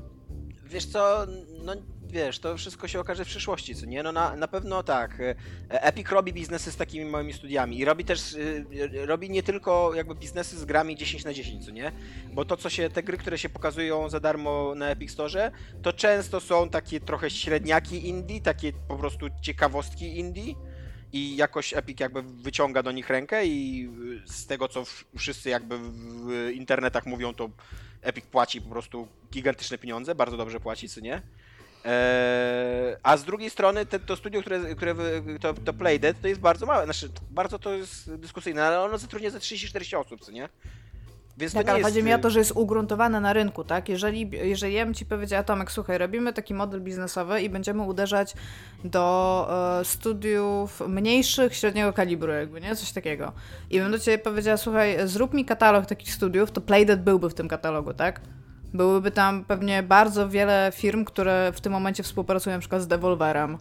Wiesz co, no wiesz, to wszystko się okaże w przyszłości, co nie? No na, na pewno tak. E, Epic robi biznesy z takimi małymi studiami i robi też, y, robi nie tylko jakby biznesy z grami 10 na 10, co nie? Bo to, co się, te gry, które się pokazują za darmo na Epic Store, to często są takie trochę średniaki indie, takie po prostu ciekawostki indie i jakoś Epic jakby wyciąga do nich rękę i z tego, co wszyscy jakby w internetach mówią, to Epic płaci po prostu gigantyczne pieniądze, bardzo dobrze płaci, co nie? Eee, a z drugiej strony te, to studio, które, które to, to Playdead, to jest bardzo małe, znaczy bardzo to jest dyskusyjne, ale ono zatrudnia ze 30-40 osób, co nie? Więc tak, ale jest... chodzi mi o to, że jest ugruntowane na rynku, tak? Jeżeli, jeżeli ja bym ci powiedziała, Tomek, słuchaj, robimy taki model biznesowy i będziemy uderzać do e, studiów mniejszych, średniego kalibru, jakby, nie? Coś takiego. I bym do ciebie powiedziała, słuchaj, zrób mi katalog takich studiów, to Playdead byłby w tym katalogu, tak? Byłyby tam pewnie bardzo wiele firm, które w tym momencie współpracują na przykład z Devolverem.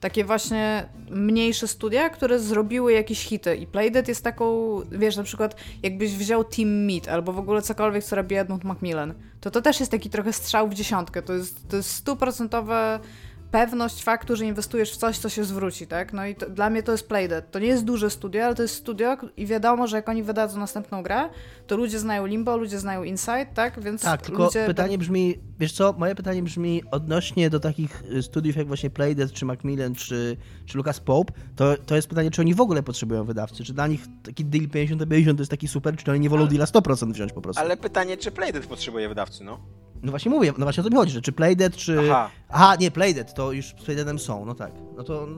Takie właśnie mniejsze studia, które zrobiły jakieś hity. I Playdead jest taką, wiesz, na przykład jakbyś wziął Team Meat albo w ogóle cokolwiek, co robi Edmund Macmillan, to to też jest taki trochę strzał w dziesiątkę. To jest, to jest stuprocentowe pewność faktu, że inwestujesz w coś, co się zwróci, tak? No i to, dla mnie to jest Playdead. To nie jest duże studio, ale to jest studio i wiadomo, że jak oni wydadzą następną grę, to ludzie znają Limbo, ludzie znają Inside, tak? Więc Tak, tylko ludzie... pytanie brzmi, wiesz co, moje pytanie brzmi odnośnie do takich y, studiów jak właśnie Playdead, czy Macmillan, czy, czy Lucas Pope, to, to jest pytanie, czy oni w ogóle potrzebują wydawcy, czy dla nich taki deal 50 50 to jest taki super, czy oni nie wolą deala 100% wziąć po prostu. Ale pytanie, czy Playdead potrzebuje wydawcy, no? No właśnie mówię, no właśnie o to mi chodzi, że czy Playdead, czy... Aha. Aha, nie, Playdead, to już z Playdeadem są, no tak. No to...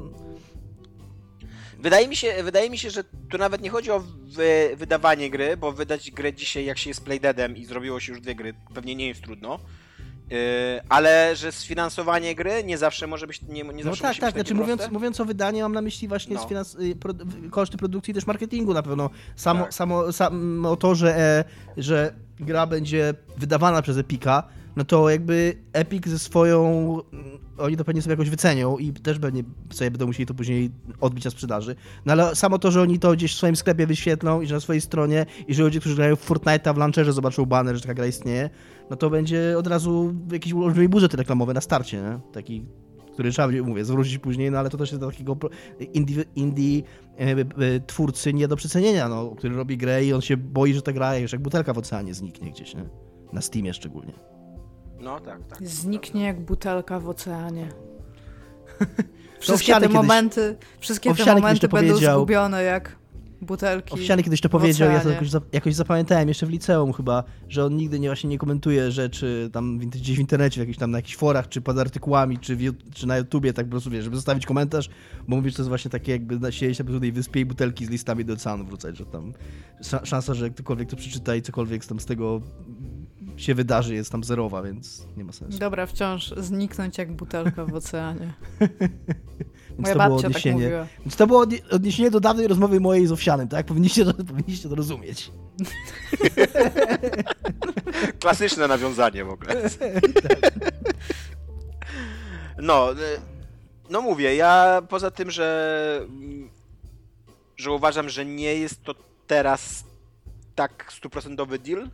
Wydaje mi się, wydaje mi się, że tu nawet nie chodzi o wy, wydawanie gry, bo wydać grę dzisiaj, jak się jest Playdeadem i zrobiło się już dwie gry, pewnie nie jest trudno. Yy, ale że sfinansowanie gry nie zawsze może być nie, nie no zawsze tak, musi tak, być znaczy mówiąc, mówiąc o wydaniu mam na myśli właśnie no. sfinans- y, pro, koszty produkcji też marketingu na pewno. Samo, tak. samo, samo to, że, e, że gra będzie wydawana przez Epika, no to jakby Epic ze swoją. Oni to pewnie sobie jakoś wycenią i też pewnie sobie będą musieli to później odbić na sprzedaży. No ale samo to, że oni to gdzieś w swoim sklepie wyświetlą i że na swojej stronie i że ludzie, którzy grają w Fortnite'a w launcherze zobaczą banner, że taka gra istnieje, no to będzie od razu jakiś olbrzymi budżet reklamowy na starcie, nie? Taki który trzeba mówię, zwrócić później, no ale to też jest do takiego indie, indie e, e, twórcy nie do przecenienia, no, który robi grę i on się boi, że ta gra już jak butelka w oceanie zniknie gdzieś, nie? Na Steamie szczególnie. No tak, tak. Zniknie jak butelka w oceanie. Wszystkie te momenty, wszystkie te momenty będą zgubione jak butelki. Owsiany kiedyś to powiedział, ja to jakoś, jakoś, zapamiętałem jeszcze w liceum chyba, że on nigdy nie, właśnie nie komentuje rzeczy tam gdzieś w internecie, w jakichś tam na jakichś forach, czy pod artykułami, czy, w, czy na YouTubie, tak po prostu wiesz, żeby zostawić komentarz, bo mówisz, że to jest właśnie takie jakby siedzieć na tej wyspie i butelki z listami do oceanu wrzucać, że tam szansa, że ktokolwiek to przeczyta i cokolwiek tam z tego się wydarzy, jest tam zerowa, więc nie ma sensu. Dobra, wciąż zniknąć jak butelka w oceanie. Moja babcia tak odniesienie. tak. Więc to było odniesienie do dawnej rozmowy mojej z Owsianem, tak? Powinniście to, powinniście to rozumieć. Klasyczne nawiązanie w ogóle. No, y, no mówię, ja poza tym, że, że uważam, że nie jest to teraz tak stuprocentowy deal,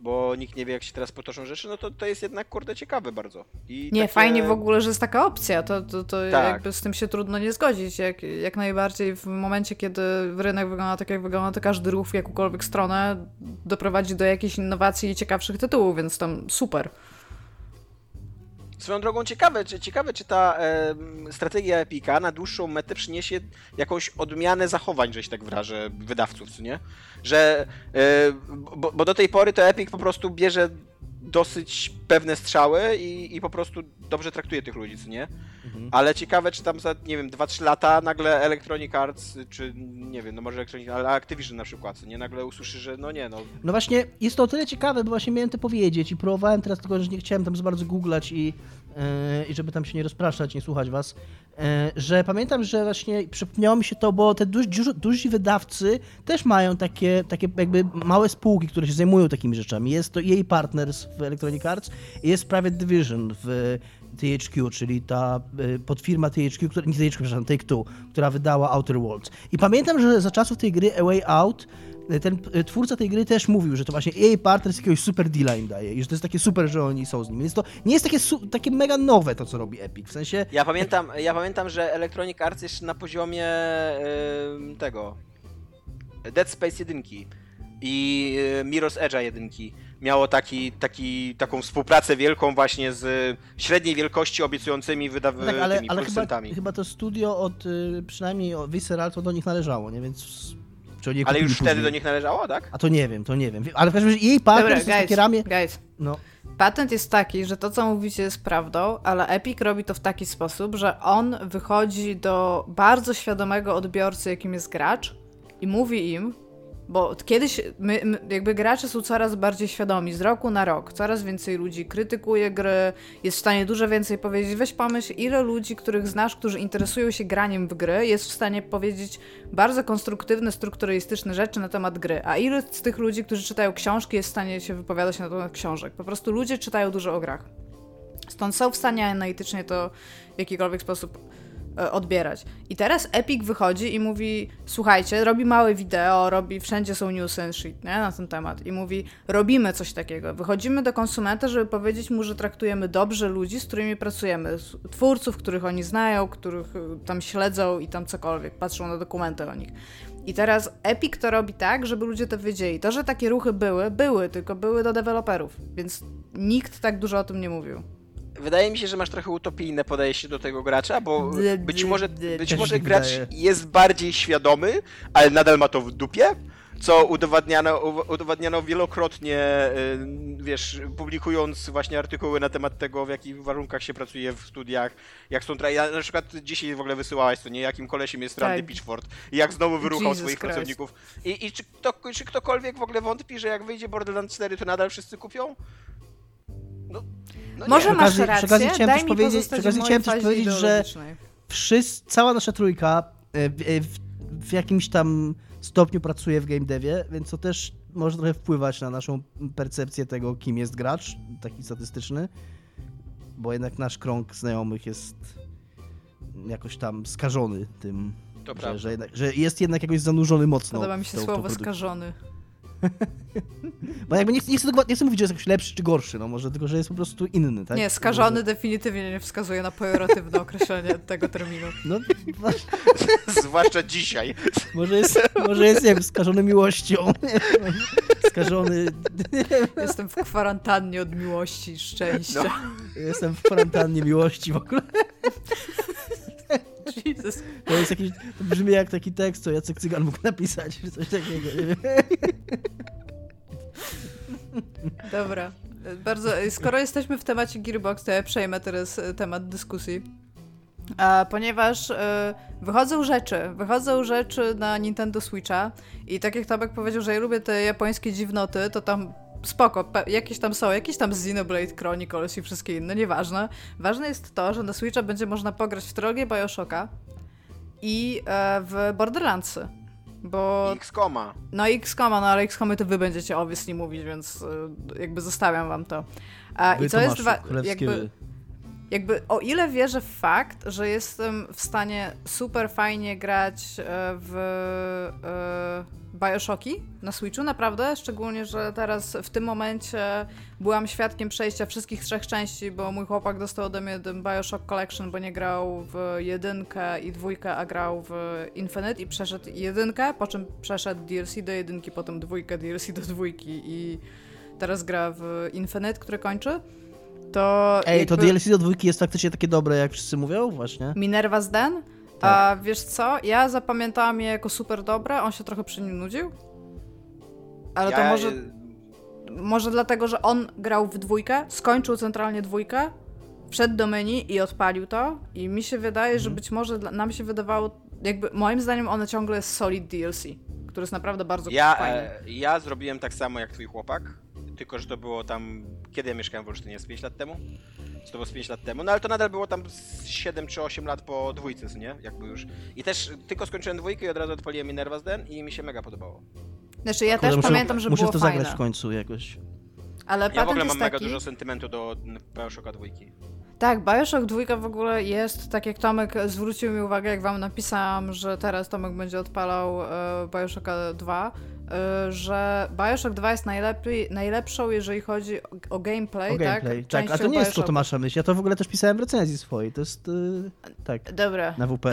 bo nikt nie wie, jak się teraz potoczą rzeczy, no to to jest jednak, kurde, ciekawe bardzo. I nie, takie... fajnie w ogóle, że jest taka opcja, to, to, to tak. jakby z tym się trudno nie zgodzić. Jak, jak najbardziej w momencie, kiedy rynek wygląda tak, jak wygląda, to każdy ruch w jakąkolwiek stronę doprowadzi do jakiejś innowacji i ciekawszych tytułów, więc tam super. Swoją drogą ciekawe, czy, ciekawe, czy ta e, strategia Epika na dłuższą metę przyniesie jakąś odmianę zachowań, że się tak wyrażę, wydawców, co nie? Że, e, bo, bo, do tej pory to Epic po prostu bierze dosyć pewne strzały i, i po prostu dobrze traktuje tych ludzi, co nie? Mhm. Ale ciekawe, czy tam za, nie wiem, 2-3 lata nagle Electronic Arts, czy nie wiem, no może Electronic, ale Activision na przykład, nie? Nagle usłyszy, że no nie, no. No właśnie, jest to o tyle ciekawe, bo właśnie miałem to powiedzieć i próbowałem teraz, tylko że nie chciałem tam za bardzo googlać i, i żeby tam się nie rozpraszać, nie słuchać was, yy, że pamiętam, że właśnie przypomniało mi się to, bo te duzi wydawcy też mają takie, takie jakby małe spółki, które się zajmują takimi rzeczami. Jest to jej Partners w Electronic Arts i jest Private Division w THQ, czyli ta y, podfirma THQ, która, nie THQ, przepraszam, Take-Two, która wydała Outer Worlds. I pamiętam, że za czasów tej gry A Way Out ten twórca tej gry też mówił, że to właśnie EA Partners jakiegoś super deala im daje i że to jest takie super, że oni są z nim. Więc to nie jest takie, takie mega nowe to, co robi Epic. W sensie, Ja pamiętam, ja pamiętam, że Electronic Arts jeszcze na poziomie ym, tego Dead Space 1 i y, Mirror's Edge'a 1 miało taki, taki, taką współpracę wielką właśnie z średniej wielkości obiecującymi wyda- no tak, ale, ale chyba, chyba to studio od, y, przynajmniej Visceral to do nich należało, nie? Więc... Czy oni je Ale już wtedy później? do nich należało, tak? A to nie wiem, to nie wiem. Ale w każdym razie EA Partners Dobra, to jest takie guys, ramię... guys. No, Patent jest taki, że to, co mówicie, jest prawdą, ale Epic robi to w taki sposób, że on wychodzi do bardzo świadomego odbiorcy, jakim jest gracz, i mówi im, bo kiedyś my, my, jakby gracze są coraz bardziej świadomi z roku na rok. Coraz więcej ludzi krytykuje gry, jest w stanie dużo więcej powiedzieć. Weź pomyśl, ile ludzi, których znasz, którzy interesują się graniem w gry, jest w stanie powiedzieć bardzo konstruktywne, strukturalistyczne rzeczy na temat gry. A ile z tych ludzi, którzy czytają książki, jest w stanie się wypowiadać na temat książek. Po prostu ludzie czytają dużo o grach. Stąd są w stanie analitycznie to w jakikolwiek sposób odbierać. I teraz Epic wychodzi i mówi, słuchajcie, robi małe wideo, robi, wszędzie są newsy and shit, nie, na ten temat. I mówi, robimy coś takiego. Wychodzimy do konsumenta, żeby powiedzieć mu, że traktujemy dobrze ludzi, z którymi pracujemy. Twórców, których oni znają, których y, tam śledzą i tam cokolwiek, patrzą na dokumenty o nich. I teraz Epic to robi tak, żeby ludzie to wiedzieli. To, że takie ruchy były, były, tylko były do deweloperów, więc nikt tak dużo o tym nie mówił. Wydaje mi się, że masz trochę utopijne podejście do tego gracza, bo być może, być może gracz jest bardziej świadomy, ale nadal ma to w dupie, co udowadniano, udowadniano wielokrotnie, y, wiesz, publikując właśnie artykuły na temat tego, w jakich warunkach się pracuje w studiach, jak są tra- ja Na przykład dzisiaj w ogóle wysyłałaś to, nie? Jakim kolesiem jest Randy Tak. Pitchford i jak znowu wyruchał Jesus swoich Christ. pracowników. I, i czy, kto, czy ktokolwiek w ogóle wątpi, że jak wyjdzie Borderlands 4, to nadal wszyscy kupią? No, no nie. Może Przy masz okazji- przy rację, okazji chciałem daj też mi powiedzieć- przy okazji chciałem też powiedzieć, że- wszyscy, cała nasza trójka e, w, e, w, w jakimś tam stopniu pracuje w game devie, więc to też może trochę wpływać na naszą percepcję tego, kim jest gracz, taki statystyczny, bo jednak nasz krąg znajomych jest jakoś tam skażony tym, To że, że, jednak, że jest jednak jakoś zanurzony mocno. Podoba mi się słowo skażony. Bo jakby nie, chcę- nie, chcę, nie chcę mówić, że jest jakoś lepszy czy gorszy, no może tylko, że jest po prostu inny, tak? Nie, skażony definitywnie nie wskazuje na pejoratywne określenie tego terminu. No, właśnie. Zwłaszcza dzisiaj. Może jest, może jest nie wiem, skażony miłością. Skażony. Jestem w kwarantannie od miłości i szczęścia. No. Jestem w kwarantannie miłości w ogóle. Jesus. To jest jakiś. To brzmi jak taki tekst, co Jacek Cygan mógł napisać, czy coś takiego. Nie wiem. Dobra. Bardzo, skoro jesteśmy w temacie Gearbox, to ja przejmę teraz e, temat dyskusji. A, ponieważ e, wychodzą rzeczy, wychodzą rzeczy na Nintendo Switcha i tak jak Tomek powiedział, że ja lubię te japońskie dziwnoty, to tam spoko, pe- jakieś tam są, jakieś tam Xenoblade Chronicles i wszystkie inne, nieważne. Ważne jest to, że na Switcha będzie można pograć w trylogię Bioshocka i e, w Borderlandsy. Bo X-Koma. no XCOMa, no ale XCOMy to wy będziecie obviously mówić, więc y, jakby zostawiam wam to. A, I co jest wa- królewskie jakby, wy. Jakby o ile wierzę w fakt, że jestem w stanie super fajnie grać e, w e, Bioshocki na Switchu, naprawdę, szczególnie, że teraz w tym momencie byłam świadkiem przejścia wszystkich trzech części, bo mój chłopak dostał ode mnie ten Bioshock Collection, bo nie grał w jedynkę i dwójkę, a grał w Infinite i przeszedł jedynkę, po czym przeszedł DLC do jedynki, potem dwójkę, DLC do dwójki i teraz gra w Infinite, który kończy. To Ej, to jakby- DLC do dwójki jest faktycznie takie dobre, jak wszyscy mówią, właśnie. Minerva's Den? A wiesz co? Ja zapamiętałam je jako super dobre, on się trochę przy nim nudził. Ale to Ja- może, może dlatego, że on grał w dwójkę, skończył centralnie dwójkę, wszedł do menu i odpalił to. I mi się wydaje, Mhm. że być może dla, nam się wydawało, jakby moim zdaniem one ciągle jest solid DLC, który jest naprawdę bardzo Ja, fajny. e, ja zrobiłem tak samo jak twój chłopak, tylko że to było tam, kiedy ja mieszkałem w Olsztynie, z 5 lat temu? Czy to było z 5 lat temu? No ale to nadal było tam z 7 czy 8 lat po dwójce, co nie? Jakby już. I też tylko skończyłem dwójkę i od razu odpaliłem Minerva's Den i mi się mega podobało. Znaczy ja Kurde, też muszę, pamiętam, że muszę było to fajne. zagrać w końcu jakoś. Ale Ja w ogóle mam mega taki... dużo sentymentu do Bioshocka dwójki. Tak, Bioshock 2 w ogóle jest, tak jak Tomek zwrócił mi uwagę, jak wam napisałam, że teraz Tomek będzie odpalał e, Bioshocka 2, e, że Bioshock 2 jest najlepiej, najlepszą, jeżeli chodzi o, o gameplay, O gameplay, tak? tak. A to nie jest to. Tomasza myśl. Ja to w ogóle też pisałem w recenzji swojej. To jest. Yy, tak, Dobra. na WP.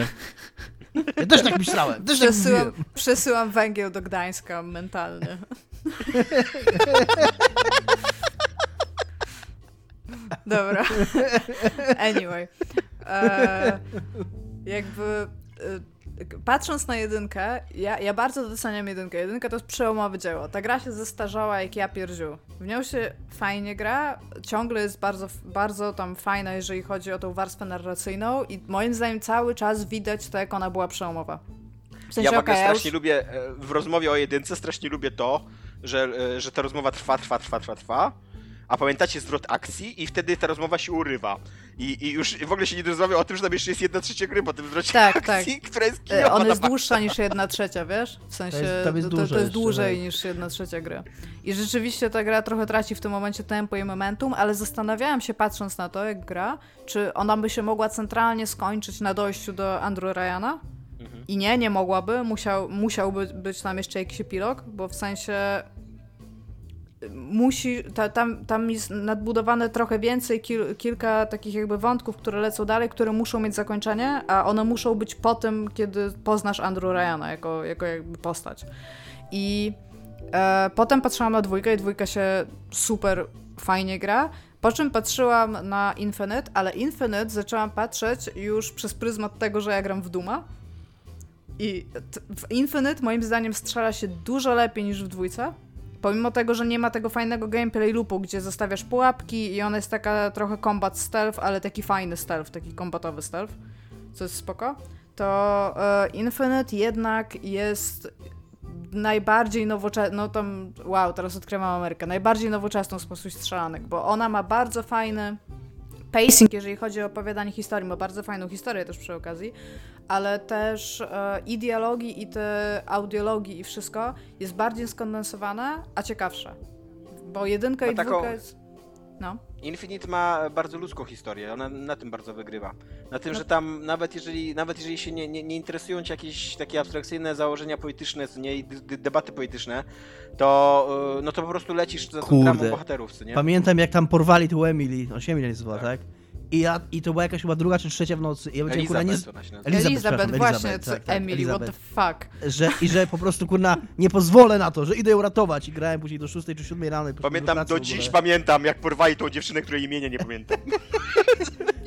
Ja też tak myślałem. Też tak Przesyłam, mówiłem. przesyłam węgiel do Gdańska mentalny. Dobra. Anyway. E, jakby e, patrząc na jedynkę, ja, ja bardzo doceniam jedynkę. Jedynka to jest przełomowe dzieło. Ta gra się zestarzała jak ja pierdziu. W nią się fajnie gra, ciągle jest bardzo, bardzo tam fajna, jeżeli chodzi o tą warstwę narracyjną i moim zdaniem cały czas widać to, jak ona była przełomowa. W sensie, Ja ogóle okej, ja już- strasznie lubię, e, w rozmowie o jedynce strasznie lubię to, że, e, że ta rozmowa trwa, trwa, trwa, trwa, trwa, a pamiętacie zwrot akcji i wtedy ta rozmowa się urywa. I, i już w ogóle się nie rozmawia o tym, że tam jeszcze jest jedna trzecia gry po tym zwrocie Tak, akcji, która jest E, kijowa Ona na jest dłuższa niż jedna trzecia, wiesz? W sensie, jest- tam jest to, to, jest jeszcze, dłużej tak. niż jedna trzecia gry. I rzeczywiście ta gra trochę traci w tym momencie tempo i momentum, ale zastanawiałam się, patrząc na to, jak gra, czy ona by się mogła centralnie skończyć na dojściu do Andrew Ryana. Mhm. I nie, nie mogłaby. Musiał, musiałby być tam jeszcze jakiś epilog, bo w sensie musi, ta, tam, tam jest nadbudowane trochę więcej, kil, kilka takich jakby wątków, które lecą dalej, które muszą mieć zakończenie, a one muszą być po tym, kiedy poznasz Andrew Ryana jako, jako jakby postać. I e, potem patrzyłam na dwójkę i dwójka się super fajnie gra, po czym patrzyłam na Infinite, ale Infinite zaczęłam patrzeć już przez pryzmat tego, że ja gram w Duma. I w Infinite moim zdaniem strzela się dużo lepiej niż w dwójce. Pomimo tego, że nie ma tego fajnego gameplay loopu, gdzie zostawiasz pułapki i ona jest taka trochę combat stealth, ale taki fajny stealth, taki kombatowy stealth, co jest spoko, to e, Infinite jednak jest najbardziej nowoczesną, no tam, wow, teraz odkrywam Amerykę, najbardziej nowoczesną sposób strzelanek, bo ona ma bardzo fajny pacing, jeżeli chodzi o opowiadanie historii, ma bardzo fajną historię też przy okazji, ale też e, i dialogi, i te audiologii i wszystko jest bardziej skondensowane, a ciekawsze. Bo jedynka Ma i taką- dwójka jest... No. Infinite ma bardzo ludzką historię, ona na tym bardzo wygrywa. Na tym, No. że tam nawet jeżeli, nawet jeżeli się nie, nie, nie interesują cię jakieś takie abstrakcyjne założenia polityczne, co nie, i d- d- debaty polityczne, to, y, no to po prostu lecisz za tą Kurde. bohaterów, co nie? Pamiętam jak tam porwali tu Emily, no się Emily nazywa, Tak. tak? I, ja, I to była jakaś chyba druga czy trzecia w nocy. I ja powiedziałem, kurwa, nie, Elizabeth. Elizabeth, Elizabeth, właśnie, Elizabeth, tak, tak, Emily, what the Elizabeth. fuck. że, I że po prostu, kurna, nie pozwolę na to, że idę ją ratować. I grałem później do 6 czy 7 rano. Pamiętam do dziś, pamiętam jak porwali tą dziewczynę, której imienia nie pamiętam.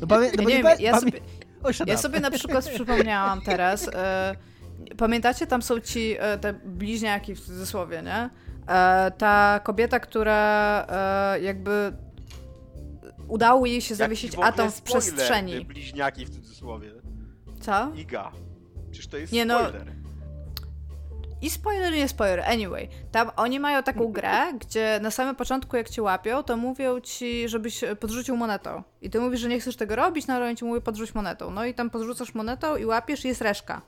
No, pamię, no, nie nie wiem, pa- ja pamię- sobie, O, ja sobie na przykład przypomniałam teraz, e, pamiętacie, tam są ci, e, te bliźniaki w cudzysłowie, nie? E, ta kobieta, która e, jakby udało jej się zawiesić atom w przestrzeni. Bliźniaki w cudzysłowie. Co? Iga. Przecież to jest Nie, no, spoiler. I spoiler, nie spoiler. Anyway, tam oni mają taką grę, gdzie na samym początku, jak cię łapią, to mówią ci, żebyś podrzucił monetą. I ty mówisz, że nie chcesz tego robić, no ale oni ci mówią, podrzuć monetą. No i tam podrzucasz monetą i łapiesz, i jest reszka.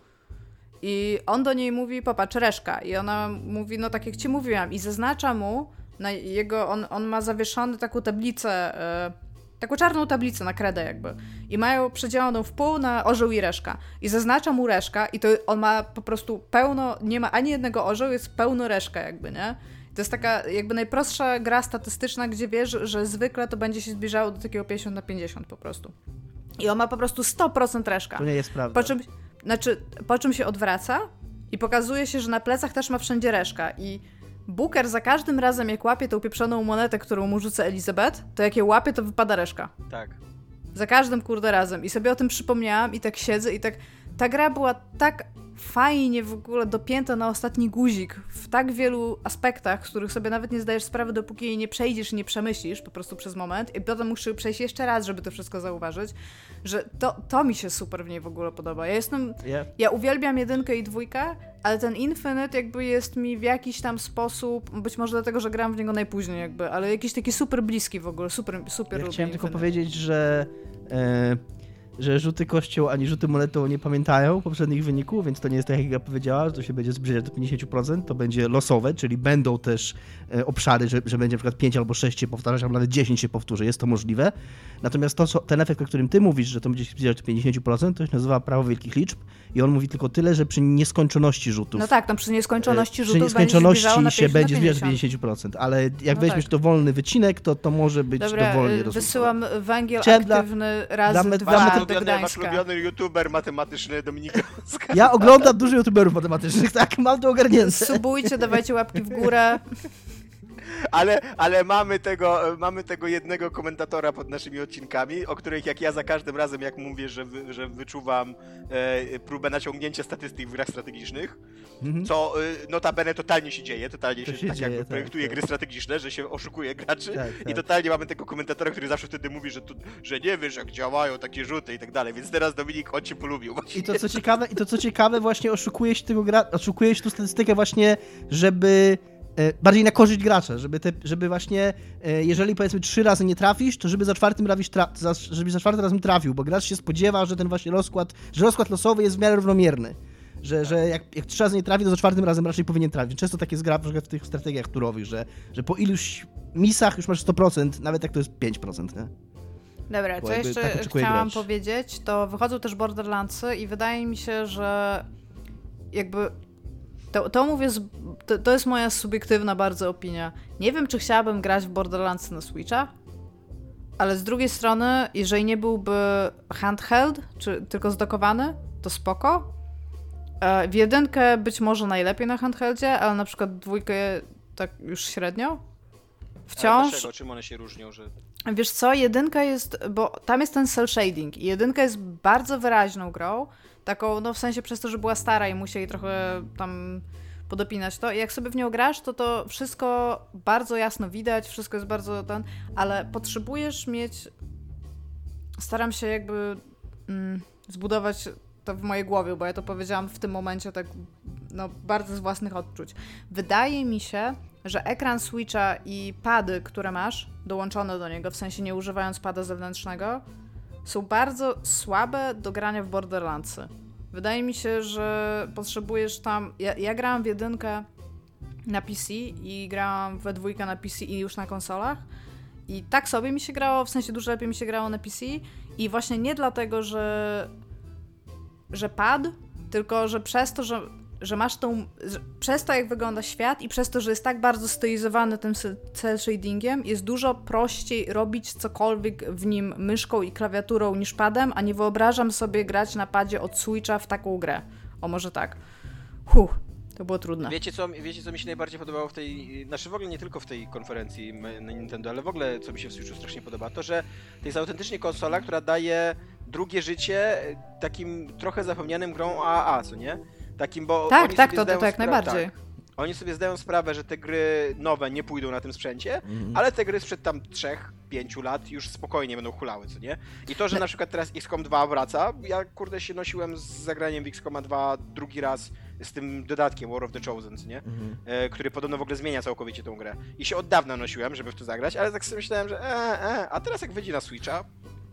I on do niej mówi, popatrz, reszka. I ona mówi, no tak jak ci mówiłam. I zaznacza mu, na jego, on, on ma zawieszony taką tablicę, e, taką czarną tablicę na kredę jakby. I mają przedzieloną w pół na orzeł i reszka. I zaznacza mu reszka i to on ma po prostu pełno, nie ma ani jednego orzeł, jest pełno reszka jakby, nie? To jest taka jakby najprostsza gra statystyczna, gdzie wiesz, że zwykle to będzie się zbliżało do takiego 50 na 50 po prostu. I on ma po prostu 100% reszka. To nie jest prawda. Po czym, znaczy, po czym się odwraca i pokazuje się, że na plecach też ma wszędzie reszka i Booker za każdym razem, jak łapie tą pieprzoną monetę, którą mu rzuca Elizabeth, to jak je łapie, to wypada reszka. Tak. Za każdym kurde razem. I sobie o tym przypomniałam i tak siedzę i tak... Ta gra była tak fajnie w ogóle dopięta na ostatni guzik w tak wielu aspektach, z których sobie nawet nie zdajesz sprawy, dopóki jej nie przejdziesz i nie przemyślisz po prostu przez moment i potem musisz przejść jeszcze raz, żeby to wszystko zauważyć, że to, to mi się super w niej w ogóle podoba. Ja jestem Ja, ja uwielbiam jedynkę i dwójkę, ale ten Infinite jakby jest mi w jakiś tam sposób, być może dlatego, że gram w niego najpóźniej jakby, ale jakiś taki super bliski w ogóle, super, super ja lubię chciałem tylko Infinite. powiedzieć, że e, że rzuty kością ani rzuty monetą nie pamiętają poprzednich wyników, więc to nie jest tak, jak ja powiedziała, że to się będzie zbliżać do 50%, to będzie losowe, czyli będą też e, obszary, że, że będzie przykład 5 albo 6 się powtarzać, albo nawet 10 się powtórzy, jest to możliwe. Natomiast to, co, ten efekt, o którym ty mówisz, że to będzie się zbliżać do 50%, to się nazywa prawo wielkich liczb i on mówi tylko tyle, że przy nieskończoności rzutów. No tak, no przy nieskończoności e, rzutów przy nieskończoności będzie się, się będzie zbliżać do 50. 50%, ale jak No weźmiesz tak. dowolny wycinek, to to może być Dobra, dowolnie y, rozliczone. wysyłam węgiel Chciałem dla- aktywny razy dla- dwa dla Wasz mety- do ulubiony, youtuber matematyczny Dominik Gąska. Ja oglądam dużo youtuberów matematycznych, tak, mam to ogarnięte. Subujcie, dawajcie łapki w górę. Ale, ale mamy, tego, mamy tego jednego komentatora pod naszymi odcinkami, o których jak ja za każdym razem, jak mówię, że, wy, że wyczuwam e, próbę naciągnięcia statystyk w grach strategicznych, Mhm. co e, notabene totalnie się dzieje, totalnie To się, się tak dzieje, jakby tak, projektuje tak. gry strategiczne, że się oszukuje graczy Tak, i tak. totalnie mamy tego komentatora, który zawsze wtedy mówi, że, tu, że nie wiesz jak działają takie rzuty i tak dalej, więc teraz Dominik, on cię polubił właśnie. I to co ciekawe, i to co ciekawe właśnie oszukuje się tego gra, oszukuje się tu statystykę właśnie, żeby bardziej na korzyść gracza, żeby, te, żeby właśnie, e, jeżeli powiedzmy trzy razy nie trafisz, to żeby za czwartym trafisz, tra, za, żeby za czwartym razem trafił, bo gracz się spodziewa, że ten właśnie rozkład, że rozkład losowy jest w miarę równomierny. Że, że jak, jak trzy razy nie trafi, to za czwartym razem raczej powinien trafić. Często tak jest gra na przykład w tych strategiach turowych, że, że po iluś misach już masz 100%, nawet jak to jest 5%, nie? Dobra, co jeszcze tak chciałam gracz. powiedzieć, to wychodzą też Borderlandsy i wydaje mi się, że jakby to, to mówię, z, to, to jest moja subiektywna bardzo opinia. Nie wiem, czy chciałabym grać w Borderlandsy na Switcha, ale z drugiej strony, jeżeli nie byłby handheld, czy tylko zdokowany, to spoko. E, W jedynkę być może najlepiej na handheldzie, ale na przykład dwójkę tak już średnio. Ale Wciąż Dlaczego? Czym one się różnią, że... Wiesz co, jedynka jest, bo tam jest ten cel shading i jedynka jest bardzo wyraźną grą, taką, no w sensie przez to, że była stara i musieli trochę tam podopinać to i jak sobie w nią grasz, to to wszystko bardzo jasno widać, wszystko jest bardzo ten, ale potrzebujesz mieć, staram się jakby mm, zbudować to w mojej głowie, bo ja to powiedziałam w tym momencie tak no, bardzo z własnych odczuć. Wydaje mi się, że ekran Switcha i pady, które masz dołączone do niego, w sensie nie używając pada zewnętrznego, są bardzo słabe do grania w Borderlandsy. Wydaje mi się, że potrzebujesz tam. Ja, ja grałam w jedynkę na PC i grałam we dwójkę na PC i już na konsolach. I tak sobie mi się grało, w sensie dużo lepiej mi się grało na PC. I właśnie nie dlatego, że, że pad, tylko że przez to, że, że masz tą. że- Przez to, jak wygląda świat i przez to, że jest tak bardzo stylizowany tym cel shadingiem, jest dużo prościej robić cokolwiek w nim myszką i klawiaturą niż padem, a nie wyobrażam sobie grać na padzie od Switcha w taką grę. O, może tak. Huh, to było trudne. Wiecie co, wiecie, co mi się najbardziej podobało w tej, znaczy w ogóle nie tylko w tej konferencji na Nintendo, ale w ogóle co mi się w Switchu strasznie podoba, to że to jest autentycznie konsola, która daje drugie życie e, takim trochę zapomnianym grą AAA, co nie? Takim, bo Tak, oni tak, sobie to, to, zdają to jak najbardziej. Tak, oni sobie zdają sprawę, że te gry nowe nie pójdą na tym sprzęcie, Mhm. ale te gry sprzed tam 3-5 lat już spokojnie będą hulały, co nie? I to, że No. na przykład teraz XCOM 2 wraca, ja kurde się nosiłem z zagraniem w XCOM 2 drugi raz z tym dodatkiem War of the Chosen, co nie? Mhm. e, który podobno w ogóle zmienia całkowicie tą grę. I się od dawna nosiłem, żeby w to zagrać, ale tak sobie myślałem, że e, e, a teraz jak wyjdzie na Switcha,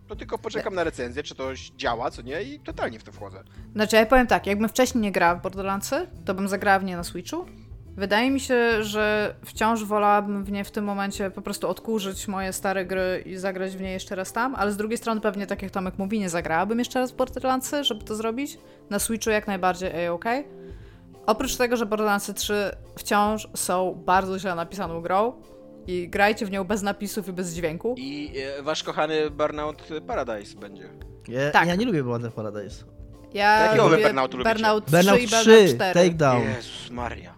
to tylko poczekam na recenzję, czy to działa, co nie, i totalnie w to wchodzę. Znaczy, ja powiem tak, jakbym wcześniej nie grała w Borderlandsy, to bym zagrała w nie na Switchu. Wydaje mi się, że wciąż wolałabym w nie w tym momencie po prostu odkurzyć moje stare gry i zagrać w nie jeszcze raz tam, ale z drugiej strony pewnie, tak jak Tomek mówi, nie zagrałabym jeszcze raz w Borderlandsy, żeby to zrobić. Na Switchu jak najbardziej a ok. Oprócz tego, że Borderlandsy 3 wciąż są bardzo źle napisaną grą i grajcie w nią bez napisów i bez dźwięku. I e, wasz kochany Burnout Paradise będzie. Ja, Tak. ja nie lubię Burnout Paradise. Ja Jakiego wy lubię lubicie? Burnout 3 Burnout i 3, Burnout 4. Takedown. Jezus Maria.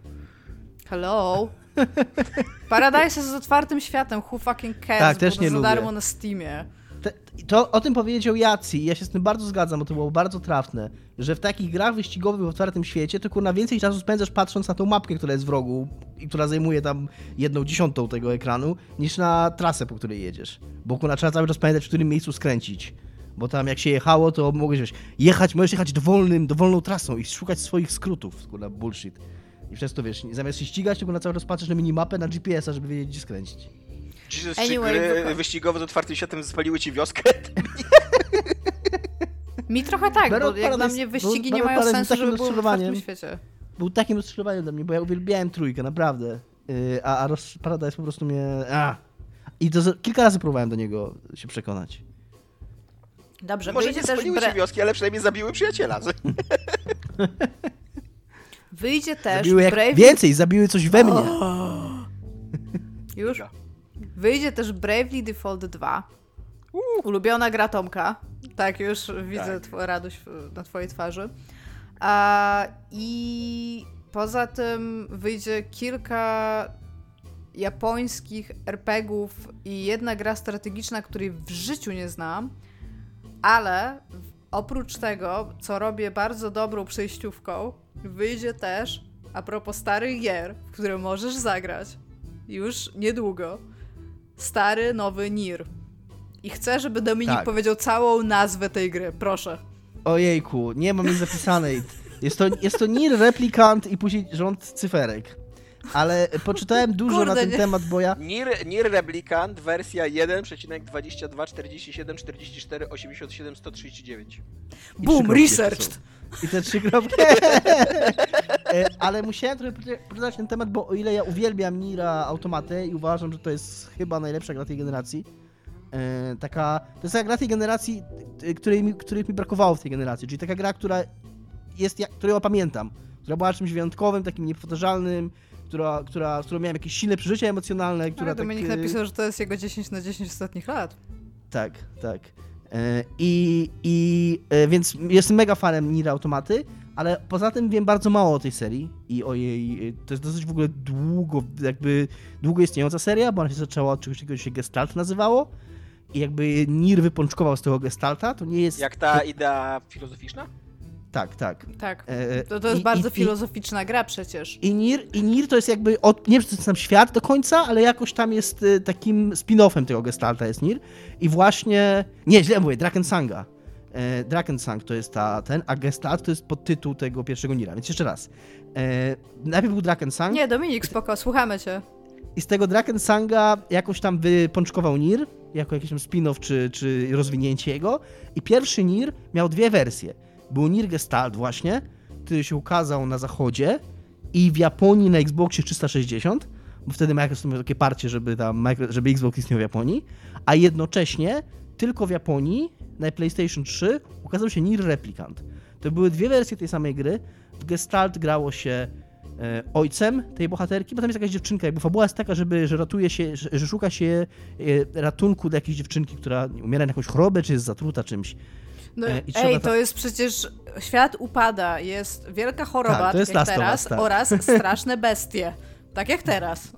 Hello. Paradise jest z otwartym światem. Who fucking cares? Tak, też nie za lubię. darmo na Steamie. Te, to o tym powiedział Jaci i ja się z tym bardzo zgadzam, bo to było bardzo trafne, że w takich grach wyścigowych w otwartym świecie to kurna więcej czasu spędzasz patrząc na tą mapkę, która jest w rogu i która zajmuje tam jedną dziesiątą tego ekranu, niż na trasę, po której jedziesz. Bo kurna trzeba cały czas pamiętać, w którym miejscu skręcić. Bo tam jak się jechało, to mogłeś wiesz, jechać, możesz jechać dowolnym, dowolną trasą i szukać swoich skrótów, kurna bullshit. I przez to wiesz, zamiast się ścigać, to kurna cały czas patrzysz na minimapę, na GPS-a, żeby wiedzieć, gdzie skręcić. Jesus, Anyway, czy gry wyścigowe z otwartym światem spaliły ci wioskę? Mi trochę tak, Battle bo jak dla mnie wyścigi nie mają Paradise sensu, żeby były w otwartym rozczarowaniem. świecie. Był takim rozstrzelowaniem dla mnie, bo ja uwielbiałem trójkę, naprawdę. Yy, a, a Ross Paradise po prostu mnie... A. I to z- kilka razy próbowałem do niego się przekonać. Dobrze, Może nie spaliły ci bre... wioski, ale przynajmniej zabiły przyjaciela. wyjdzie też Zabiły jak... Bravely... Więcej, zabiły coś we mnie. Już? Wyjdzie też Bravely Default 2. Ulubiona gra Tomka. Tak, już widzę Tak. tw- radość na twojej twarzy. A, I poza tym wyjdzie kilka japońskich RPGów i jedna gra strategiczna, której w życiu nie znam, ale oprócz tego, co robię bardzo dobrą przejściówką, wyjdzie też, a propos starych gier, w które możesz zagrać już niedługo, stary, nowy Nir. I chcę, żeby Dominik Tak. powiedział całą nazwę tej gry, proszę. Ojejku, nie mam jej zapisanej. Jest to, jest to Nier Replikant i później rząd cyferek. Ale poczytałem dużo Kurde, na ten nie. temat, bo ja... Nier, Nier Replicant, wersja 1,22, 47, 44, 87, 139. I Boom, researched! I te trzy kropki. E, Ale musiałem trochę podać ten temat, bo o ile ja uwielbiam Nira Automatę i uważam, że to jest chyba najlepsza gra tej generacji, e, taka, to jest taka gra tej generacji, e, której mi, której mi brakowało w tej generacji, czyli taka gra, która jest, którą ja pamiętam, która była czymś wyjątkowym, takim niepowtarzalnym, która, która, z którą miałem jakieś silne przeżycia emocjonalne, która Ale Dominik tak, napisał, że to jest jego 10 na 10 ostatnich lat. tak, tak. E, I, i e, więc jestem mega fanem Nier Automaty, ale poza tym wiem bardzo mało o tej serii i o jej. e, To jest dosyć w ogóle długo, jakby długo istniejąca seria, bo ona się zaczęła od czegoś co się Gestalt nazywało. I jakby Nier wypączkował z tego Gestalta, to nie jest. Jak ta idea filozoficzna? Tak, tak. Tak. E, To, to jest i- bardzo i- i- filozoficzna gra przecież. I Nier, I Nier to jest jakby, od, nie wiem, czy to jest sam świat do końca, ale jakoś tam jest y, takim spin-offem tego Gestalta jest Nier. I właśnie, nie, źle mówię, Drakensanga. E, Drakensang to jest ta, ten, a Gestalt to jest podtytuł tego pierwszego Nira. Więc jeszcze raz. E, najpierw był Drakensang Nie, Dominik, spoko, słuchamy cię. i z tego Drakensanga jakoś tam wypączkował Nir, jako jakiś tam spin-off czy, czy rozwinięcie jego. I pierwszy Nir miał dwie wersje. Był Nir Gestalt właśnie, który się ukazał na zachodzie i w Japonii na Xboxie 360, bo wtedy Microsoft miał takie parcie, żeby tam, żeby Xbox istniał w Japonii, a jednocześnie tylko w Japonii na PlayStation 3 ukazał się Nir Replicant. To były dwie wersje tej samej gry. W Gestalt grało się e, ojcem tej bohaterki, bo tam jest jakaś dziewczynka. Jakby fabuła jest taka, żeby, że ratuje się, że, że szuka się e, ratunku dla jakiejś dziewczynki, która umiera na jakąś chorobę, czy jest zatruta czymś. No, E, ej, to jest przecież świat upada, jest wielka choroba, Tak, to jest tak jak Last of teraz, tak. oraz straszne bestie. Tak jak teraz.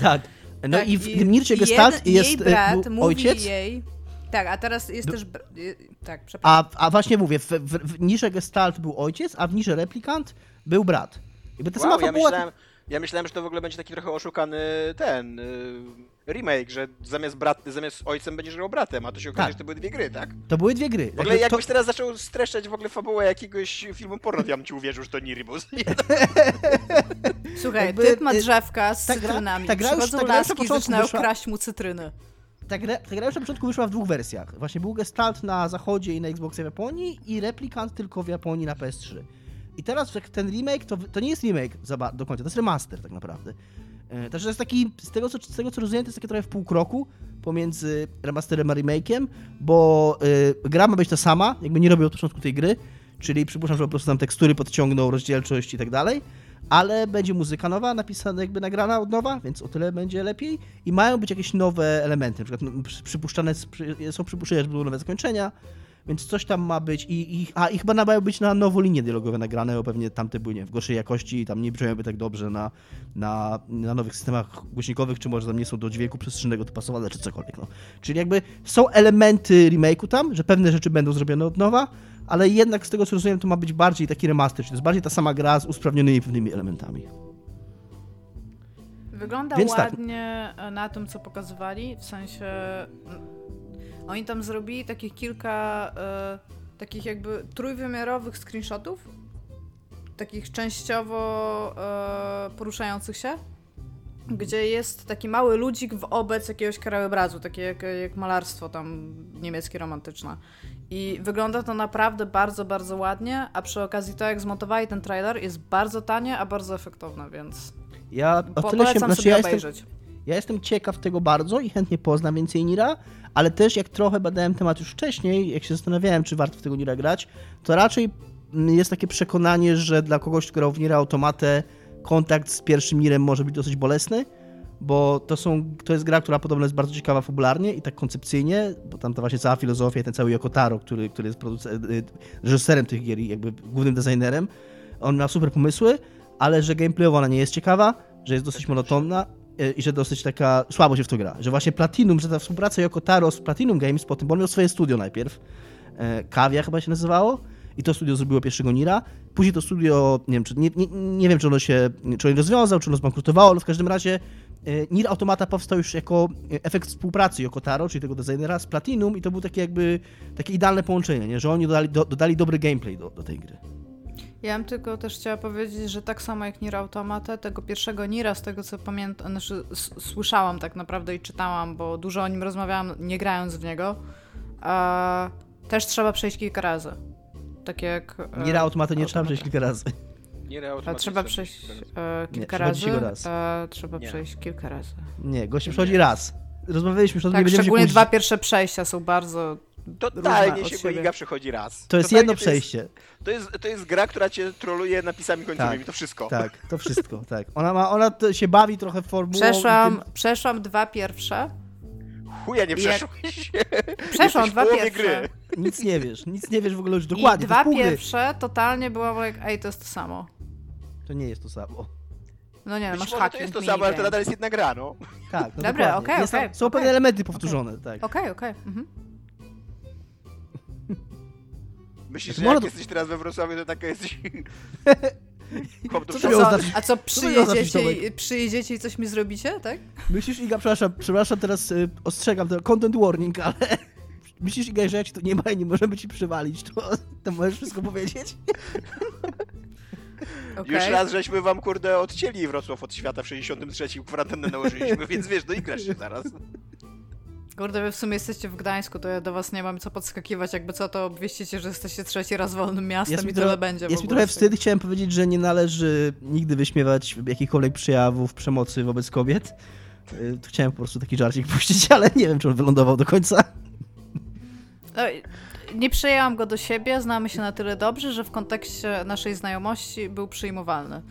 Tak. No tak, i w tym Nircie Gestalt jeden- jest jej e, brat był mówi ojciec, jej... Tak, a teraz jest też... br- y, Tak, przepraszam. a, a właśnie mówię, w, w, w Nirze Gestalt był ojciec, a w Nirze Replikant był brat. Jakby ta sama Wow, ja fabuła... myślałem, ja myślałem, że to w ogóle będzie taki trochę oszukany ten y, remake, że zamiast, brat, zamiast ojcem będziesz grał bratem, a to się okaże, Tak. że to były dwie gry, tak? To były dwie gry. W ogóle Jakby jakbyś to, teraz zaczął streszczać w ogóle fabułę jakiegoś filmu porno, to ja bym ci uwierzył, że to nie Ribus. Słuchaj, jakby, typ ma y, drzewka z ta gra- cytrynami. ta gra ta gra już na laski zaczynają wyszła- kraść mu cytryny. ta, gra, ta gra już na początku wyszła w dwóch wersjach. Właśnie był Gestalt na zachodzie i na Xboxie w Japonii i Replikant tylko w Japonii na PS3. I teraz ten remake, to, to nie jest remake do końca, to jest remaster tak naprawdę. E, Także to jest taki, z tego, co, z tego co rozumiem, to jest takie trochę w pół kroku pomiędzy remasterem a remake'iem, bo y, gra ma być ta sama, jakby nie robił od początku tej gry, czyli przypuszczam, że po prostu tam tekstury podciągną, rozdzielczość i tak dalej, ale będzie muzyka nowa, napisana jakby nagrana od nowa, więc o tyle będzie lepiej i mają być jakieś nowe elementy, na przykład no, przy- przypuszczane, przy- są przypuszczenia, że będą nowe zakończenia, więc coś tam ma być i, i, a, i chyba mają być na nowo linie dialogowe nagrane, bo pewnie tamte były nie, w gorszej jakości i tam nie brzmiałyby tak dobrze na, na, na nowych systemach głośnikowych, czy może tam nie są do dźwięku przestrzennego dopasowane, czy cokolwiek. No. Czyli jakby są elementy remake'u tam, że pewne rzeczy będą zrobione od nowa, ale jednak z tego co rozumiem to ma być bardziej taki remaster, czyli to jest bardziej ta sama gra z usprawnionymi pewnymi elementami. Wygląda Więc tak. ładnie e, na tym, co pokazywali, w sensie oni tam zrobili takich kilka e, takich jakby trójwymiarowych screenshotów, takich częściowo e, poruszających się gdzie jest taki mały ludzik wobec jakiegoś krajobrazu, takie jak, jak malarstwo tam niemieckie romantyczne. I wygląda to naprawdę bardzo, bardzo ładnie, a przy okazji to, jak zmontowali ten trailer, jest bardzo tanie, a bardzo efektowne, więc Ja o tyle się, znaczy sobie ja jestem, obejrzeć. ja jestem ciekaw tego bardzo i chętnie poznam więcej Nira, ale też jak trochę badałem temat już wcześniej, jak się zastanawiałem, czy warto w tego Nira grać, to raczej jest takie przekonanie, że dla kogoś, kto grał w Nira Automatę, kontakt z pierwszym Nirem może być dosyć bolesny, bo to, są, to jest gra, która podobno jest bardzo ciekawa fabularnie i tak koncepcyjnie, bo tam ta właśnie cała filozofia ten cały Yoko Taro, który, który jest produce- y, reżyserem tych gier i jakby głównym designerem, on ma super pomysły, ale że gameplayowo ona nie jest ciekawa, że jest dosyć monotonna y, i że dosyć taka słabo się w to gra. Że właśnie Platinum, że ta współpraca Yoko Taro z Platinum Games po tym, bo on miał swoje studio najpierw, e, Kawia chyba się nazywało, i to studio zrobiło pierwszego Nira. Później to studio, nie wiem, czy, nie, nie, nie wiem, czy ono się, czy ono rozwiązał, czy ono zbankrutowało, ale w każdym razie e, Nier Automata powstał już jako e, efekt współpracy Yoko Taro, czyli tego designera z Platinum i to było takie jakby, takie idealne połączenie, nie? że oni dodali, do, dodali dobry gameplay do, do tej gry. Ja bym tylko też chciała powiedzieć, że tak samo jak Nier Automata, tego pierwszego Nira, z tego co pamiętam, znaczy słyszałam tak naprawdę i czytałam, bo dużo o nim rozmawiałam, nie grając w niego, a też trzeba przejść kilka razy. Tak jak... e, Nier Automata nie trzeba Automata. przejść kilka razy. Nie A trzeba przejść e, kilka razy. raz. E, trzeba Nie. przejść kilka razy. Nie, goście Nie. przychodzi raz. Rozmawialiśmy już o tym, nie Tak, będziemy się szczególnie dwa pierwsze przejścia są bardzo Totalnie się siebie. Goiga przechodzi raz. To jest Totalnie jedno przejście. To jest, to jest gra, która cię troluje napisami końcowymi, Tak, to wszystko. Tak, to wszystko, tak. Ona, ma, ona to się bawi trochę formułą. i Przeszłam, tym- przeszłam dwa pierwsze. Chuja nie Jak- przeszłeś. Przeszłam Jesteś w dwa pierwsze. gry. Nic nie wiesz, nic nie wiesz w ogóle już I dokładnie. dwa to, jest pół gry. pierwsze totalnie byłam jak, ej, to jest to samo. to nie jest to samo. No nie, Być masz może hacking, to jest to samo, ale to nadal jest jedna gra, no. Tak, no Dobra, okej, Jest tam- okej, Są okej. pewne elementy powtórzone, tak. Okej, okej. mhm. Myślisz, Znaczy, że jak jesteś teraz we Wrocławiu, to taka jesteś... Chłop Co A co, a przyjedziecie, i, przyjedziecie i coś mi zrobicie, tak? Myślisz, Iga, przepraszam, przepraszam, teraz y, ostrzegam, to content warning, ale myślisz, Iga, że jak ci to nie ma i nie możemy ci przywalić, to, to możesz wszystko powiedzieć? Okej. Już raz żeśmy wam, kurde, odcięli Wrocław od świata w 63, kwarantannę nałożyliśmy, więc wiesz, doigrasz się zaraz. Kurde, wy w sumie jesteście w Gdańsku, to ja do was nie mam co podskakiwać, jakby co, to obwieścicie, że jesteście trzeci raz wolnym miastem i tyle będzie. jest mi trochę wstyd, chciałem powiedzieć, że nie należy nigdy wyśmiewać jakichkolwiek przejawów przemocy wobec kobiet. Y, Chciałem po prostu taki żarcik puścić, ale nie wiem, czy on wylądował do końca. No, nie przejęłam go do siebie, znamy się na tyle dobrze, że w kontekście naszej znajomości był przyjmowalny.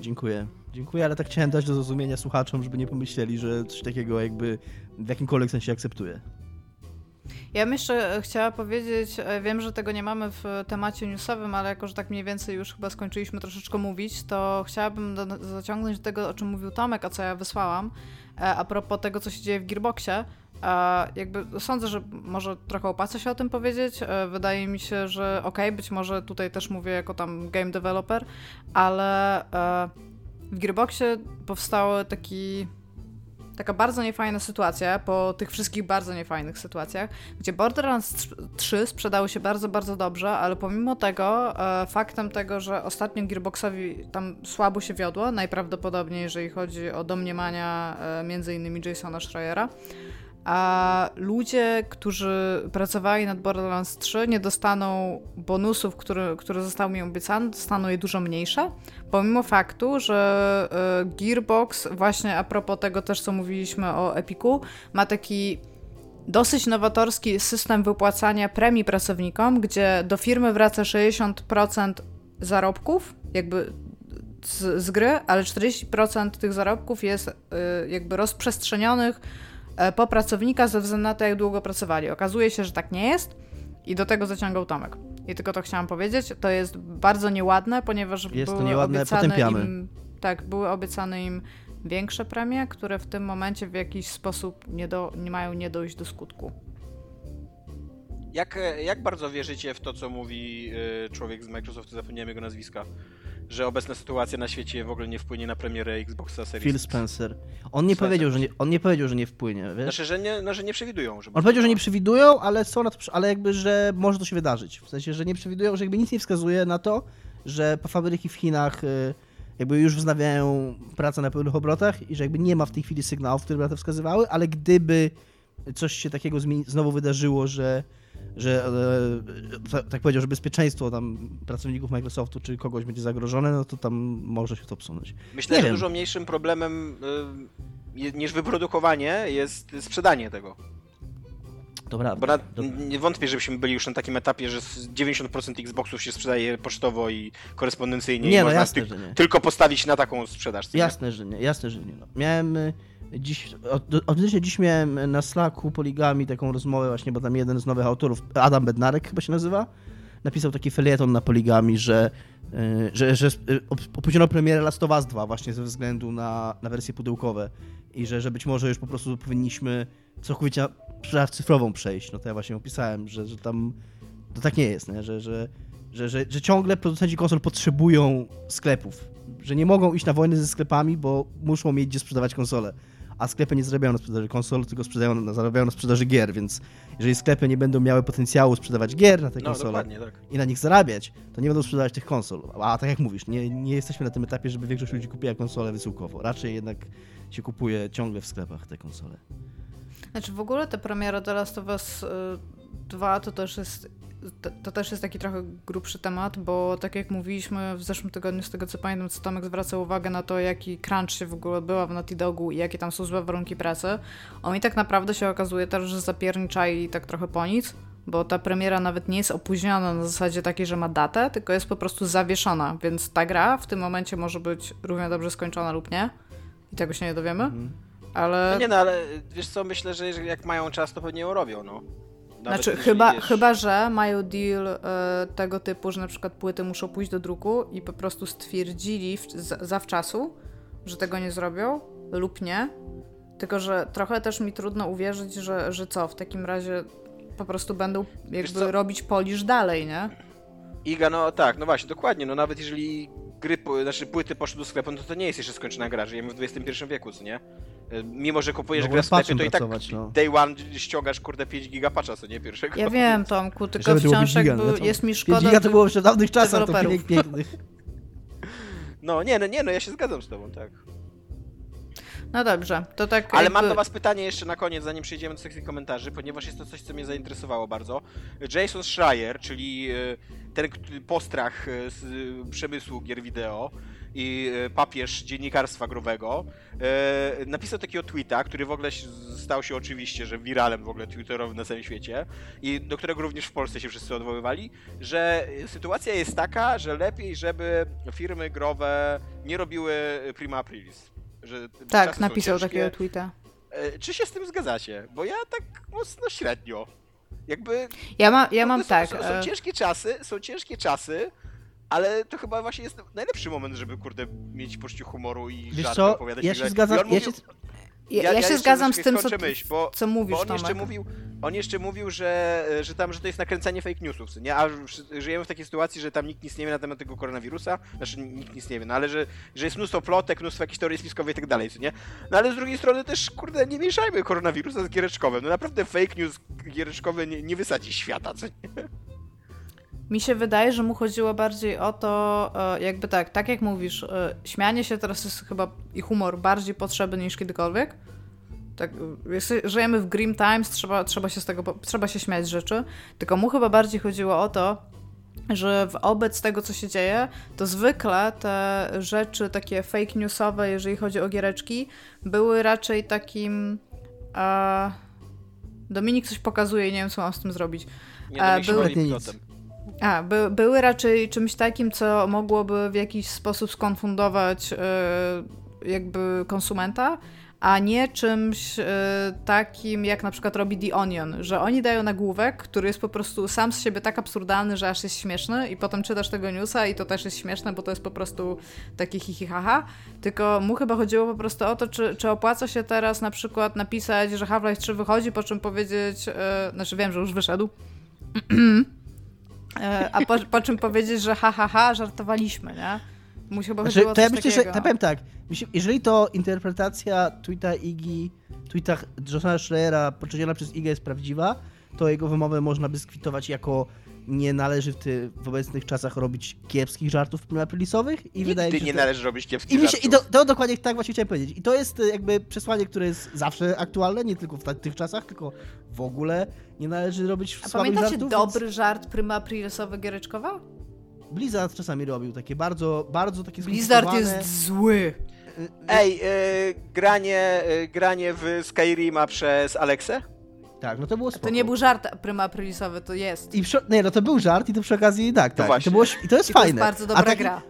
Dziękuję. Dziękuję, ale tak chciałem dać do zrozumienia słuchaczom, żeby nie pomyśleli, że coś takiego jakby w jakimkolwiek sensie akceptuję. Ja bym jeszcze e, chciała powiedzieć, e, wiem, że tego nie mamy w temacie newsowym, ale jako, że tak mniej więcej już chyba skończyliśmy troszeczkę mówić, to chciałabym do, zaciągnąć do tego, o czym mówił Tomek, a co ja wysłałam, e, a propos tego, co się dzieje w Gearboxie. Jakby sądzę, że może trochę opłaca się o tym powiedzieć. Wydaje mi się, że okej, być może tutaj też mówię jako tam game developer, ale w Gearboxie powstał taki taka bardzo niefajna sytuacja, po tych wszystkich bardzo niefajnych sytuacjach, gdzie Borderlands 3 sprzedały się bardzo, bardzo dobrze, ale pomimo tego, e, faktem tego, że ostatnio Gearboxowi tam słabo się wiodło, najprawdopodobniej jeżeli chodzi o domniemania e, między innymi Jasona Schreiera, a ludzie, którzy pracowali nad Borderlands 3 nie dostaną bonusów, które, które zostały mi obiecane, dostaną je dużo mniejsze, pomimo faktu, że e, Gearbox, właśnie a propos tego też, co mówiliśmy o Epiku, ma taki dosyć nowatorski system wypłacania premii pracownikom, gdzie do firmy wraca 60% zarobków, jakby z, z gry, ale 40% tych zarobków jest y, jakby rozprzestrzenionych e, po pracownika ze względu na to, jak długo pracowali. Okazuje się, że tak nie jest i do tego zaciągał Tomek. I tylko to chciałam powiedzieć. To jest bardzo nieładne, ponieważ Jest to były nieładne, obiecane potępiamy. im tak, były obiecane im większe premie, które w tym momencie w jakiś sposób nie, do, nie mają nie dojść do skutku. Jak, jak bardzo wierzycie w to, co mówi y, człowiek z Microsoftu, zapomniałem jego nazwiska, że obecna sytuacja na świecie w ogóle nie wpłynie na premierę Xboxa Series Phil? Spencer. On nie, Spencer. powiedział, że nie, on nie powiedział, że nie wpłynie, wiesz? Znaczy, że nie, no, że nie przewidują, żeby... On powiedział, że nie przewidują, ale są na to, ale jakby, że może to się wydarzyć. W sensie, że nie przewidują, że jakby nic nie wskazuje na to, że fabryki w Chinach y, jakby już wznawiają pracę na pełnych obrotach i że jakby nie ma w tej chwili sygnałów, które by na to wskazywały, ale gdyby coś się takiego znowu wydarzyło, że że e, tak powiedział, że bezpieczeństwo tam pracowników Microsoftu czy kogoś będzie zagrożone, no to tam może się to psunąć. Myślę, nie że wiem. dużo mniejszym problemem y, niż wyprodukowanie jest sprzedanie tego. Prawda. Bo na, nie wątpię, żebyśmy byli już na takim etapie, że 90% Xboxów się sprzedaje pocztowo i korespondencyjnie. Nie, i no jasne, że nie. Tylko postawić na taką sprzedaż. Jasne, nie? że nie, jasne, że nie. No. Miałem y, Dziś, autentycznie dziś miałem na Slacku Poligami taką rozmowę właśnie, bo tam jeden z nowych autorów, Adam Bednarek chyba się nazywa, napisał taki felieton na Poligami, że, y, że, że y, opóźniono premierę Last of Us 2 właśnie ze względu na, na wersje pudełkowe i że, że być może już po prostu powinniśmy całkowicie na cyfrową przejść. No to ja właśnie opisałem, że, że tam to tak nie jest, nie? Że, że, że, że, że ciągle producenci konsol potrzebują sklepów, że nie mogą iść na wojnę ze sklepami, bo muszą mieć gdzie sprzedawać konsole a sklepy nie zarabiają na sprzedaży konsol, tylko sprzedają, zarabiają na sprzedaży gier, więc jeżeli sklepy nie będą miały potencjału sprzedawać gier na te no, konsole tak. i na nich zarabiać, to nie będą sprzedawać tych konsol. A tak jak mówisz, nie, nie jesteśmy na tym etapie, żeby większość ludzi kupiła konsolę wysyłkowo. Raczej jednak się kupuje ciągle w sklepach te konsole. Znaczy w ogóle te premiery The Last of Us 2 y, to też jest to, to, też jest taki trochę grubszy temat, bo tak jak mówiliśmy w zeszłym tygodniu, z tego co pamiętam, co Tomek zwracał uwagę na to, jaki crunch się w ogóle odbywa w Naughty Dogu i jakie tam są złe warunki pracy, oni tak naprawdę się okazuje też, że zapierniczali tak trochę po nic, bo ta premiera nawet nie jest opóźniona na zasadzie takiej, że ma datę, tylko jest po prostu zawieszona, więc ta gra w tym momencie może być równie dobrze skończona lub nie i tego się nie dowiemy. Mhm. Ale... No nie no, ale wiesz co, myślę, że jak mają czas, to pewnie ją robią, no. Nawet znaczy, chyba, wiesz... chyba, że mają deal e, tego typu, że na przykład płyty muszą pójść do druku i po prostu stwierdzili w, z, zawczasu, że tego nie zrobią lub nie. Tylko, że trochę też mi trudno uwierzyć, że, że co, w takim razie po prostu będą jakby robić polisz dalej, nie? Iga, no tak, no właśnie, dokładnie, no nawet jeżeli gry, znaczy płyty poszły do sklepu, no to to nie jest jeszcze skończona gra, żyjemy w XXI wieku, co nie? Mimo, że kupujesz no, grę w sklepie, to i tak no. day one ściągasz, kurde, 5 giga patcha, co nie? Pierwszego. Ja wiem, Tomku, tylko wciąż jakby no jest mi szkoda... 5 giga to było w dawnych czasach, to pięknych. No, nie, no, nie, no, ja się zgadzam z tobą, tak. No dobrze, to tak. Ale jakby... mam do Was pytanie jeszcze na koniec, zanim przejdziemy do sekcji komentarzy, ponieważ jest to coś, co mnie zainteresowało bardzo. Jason Schreier, czyli e, ten postrach e, z przemysłu gier wideo, i e, papież dziennikarstwa growego, e, napisał takiego tweeta, który w ogóle stał się oczywiście, że wiralem w ogóle twitterowym na całym świecie i do którego również w Polsce się wszyscy odwoływali, że sytuacja jest taka, że lepiej, żeby firmy growe nie robiły prima aprilis. Że tak, napisał takiego tweeta. E, czy się z tym zgadzacie? Bo ja tak mocno średnio. Jakby. Ja, ma, ja mam są, tak. Są, są ciężkie czasy, są ciężkie czasy, ale to chyba właśnie jest najlepszy moment, żeby, kurde, mieć poczucie humoru i Wiesz żart co? opowiadać. Ja się zgadzam, ja, mówił, się... Ja, ja, ja, się zgadzam z tym, co, myśl, bo, co mówisz, bo on jeszcze mówił, on jeszcze mówił, że, że tam, że to jest nakręcanie fake newsów, nie? A żyjemy w takiej sytuacji, że tam nikt nic nie wie na temat tego koronawirusa, znaczy nikt nic nie wie, no ale że, że jest mnóstwo plotek, mnóstwo jakichś teorii spiskowych i tak dalej, nie? No ale z drugiej strony też, kurde, nie mieszajmy koronawirusa z giereczkowym, no naprawdę fake news giereczkowy nie, nie wysadzi świata, co nie? Mi się wydaje, że mu chodziło bardziej o to, e, jakby tak, tak jak mówisz, e, śmianie się teraz jest chyba i humor bardziej potrzebny niż kiedykolwiek. Tak, żyjemy w Grim Times, trzeba, trzeba się z tego, trzeba się śmiać z rzeczy. Tylko mu chyba bardziej chodziło o to, że wobec tego, co się dzieje, to zwykle te rzeczy takie fake newsowe, jeżeli chodzi o giereczki, były raczej takim. E... Dominik coś pokazuje i nie wiem, co mam z tym zrobić. Nie, e, były... A, by, były raczej czymś takim, co mogłoby w jakiś sposób skonfundować yy, jakby konsumenta, a nie czymś yy, takim, jak na przykład robi The Onion, że oni dają nagłówek, który jest po prostu sam z siebie tak absurdalny, że aż jest śmieszny i potem czytasz tego newsa i to też jest śmieszne, bo to jest po prostu taki hihihaha, tylko mu chyba chodziło po prostu o to, czy, czy opłaca się teraz na przykład napisać, że Half-Life 3 wychodzi, po czym powiedzieć, yy, znaczy wiem, że już wyszedł, a po, po, czym powiedzieć, że ha, ha, ha, żartowaliśmy, nie? Mu się znaczy, to ja myślę, że ja powiem tak, jeżeli to interpretacja tweeta Igi, tweeta Johna Schreiera poczyniona przez Igę jest prawdziwa, to jego wymowę można by skwitować jako nie należy w, ty, w obecnych czasach robić kiepskich żartów aprilowych i Nigdy wydaje mi się, nie że... należy robić kiepskich I, mi się, żartów. I to, to dokładnie tak właśnie chciałem powiedzieć. I to jest y, jakby przesłanie, które jest zawsze aktualne, nie tylko w ta, tych czasach, tylko w ogóle nie należy robić A słabych pamiętacie żartów. dobry żart Prima Aprilesowy Giereczkowa? Więc Blizzard czasami robił takie bardzo, bardzo takie Blizzard jest zły. y, y, Ej, e, granie, e, granie w Skyrima przez Alexę? Tak, no to było To spoko. nie był żart Prima Aprilesowy, to jest. I przy, nie, no to był żart i to przy okazji, tak, tak. To, było, I to jest I to fajne. jest bardzo a, dobra taki- gra.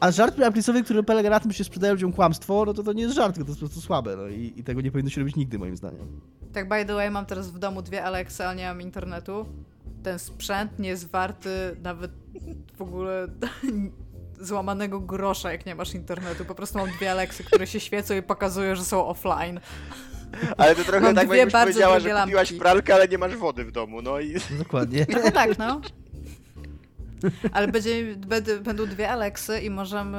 a żart preamplisowy, który polega na tym, że się sprzedają ludziom kłamstwo, no to to nie jest żart, tylko to jest po prostu słabe, no i, i tego nie powinno się robić nigdy, moim zdaniem. Tak by the way, mam teraz w domu dwie Alexy, ale nie mam internetu. Ten sprzęt nie jest warty nawet w ogóle złamanego grosza, jak nie masz internetu. Po prostu mam dwie Alexy, które się świecą i pokazują, że są offline. Ale to trochę Mam tak dwie jakbyś bardzo powiedziała, że kupiłaś lampki. pralkę, ale nie masz wody w domu, no i... No, dokładnie. Trochę tak, no. Ale będzie, będą, będą dwie Alexy i możemy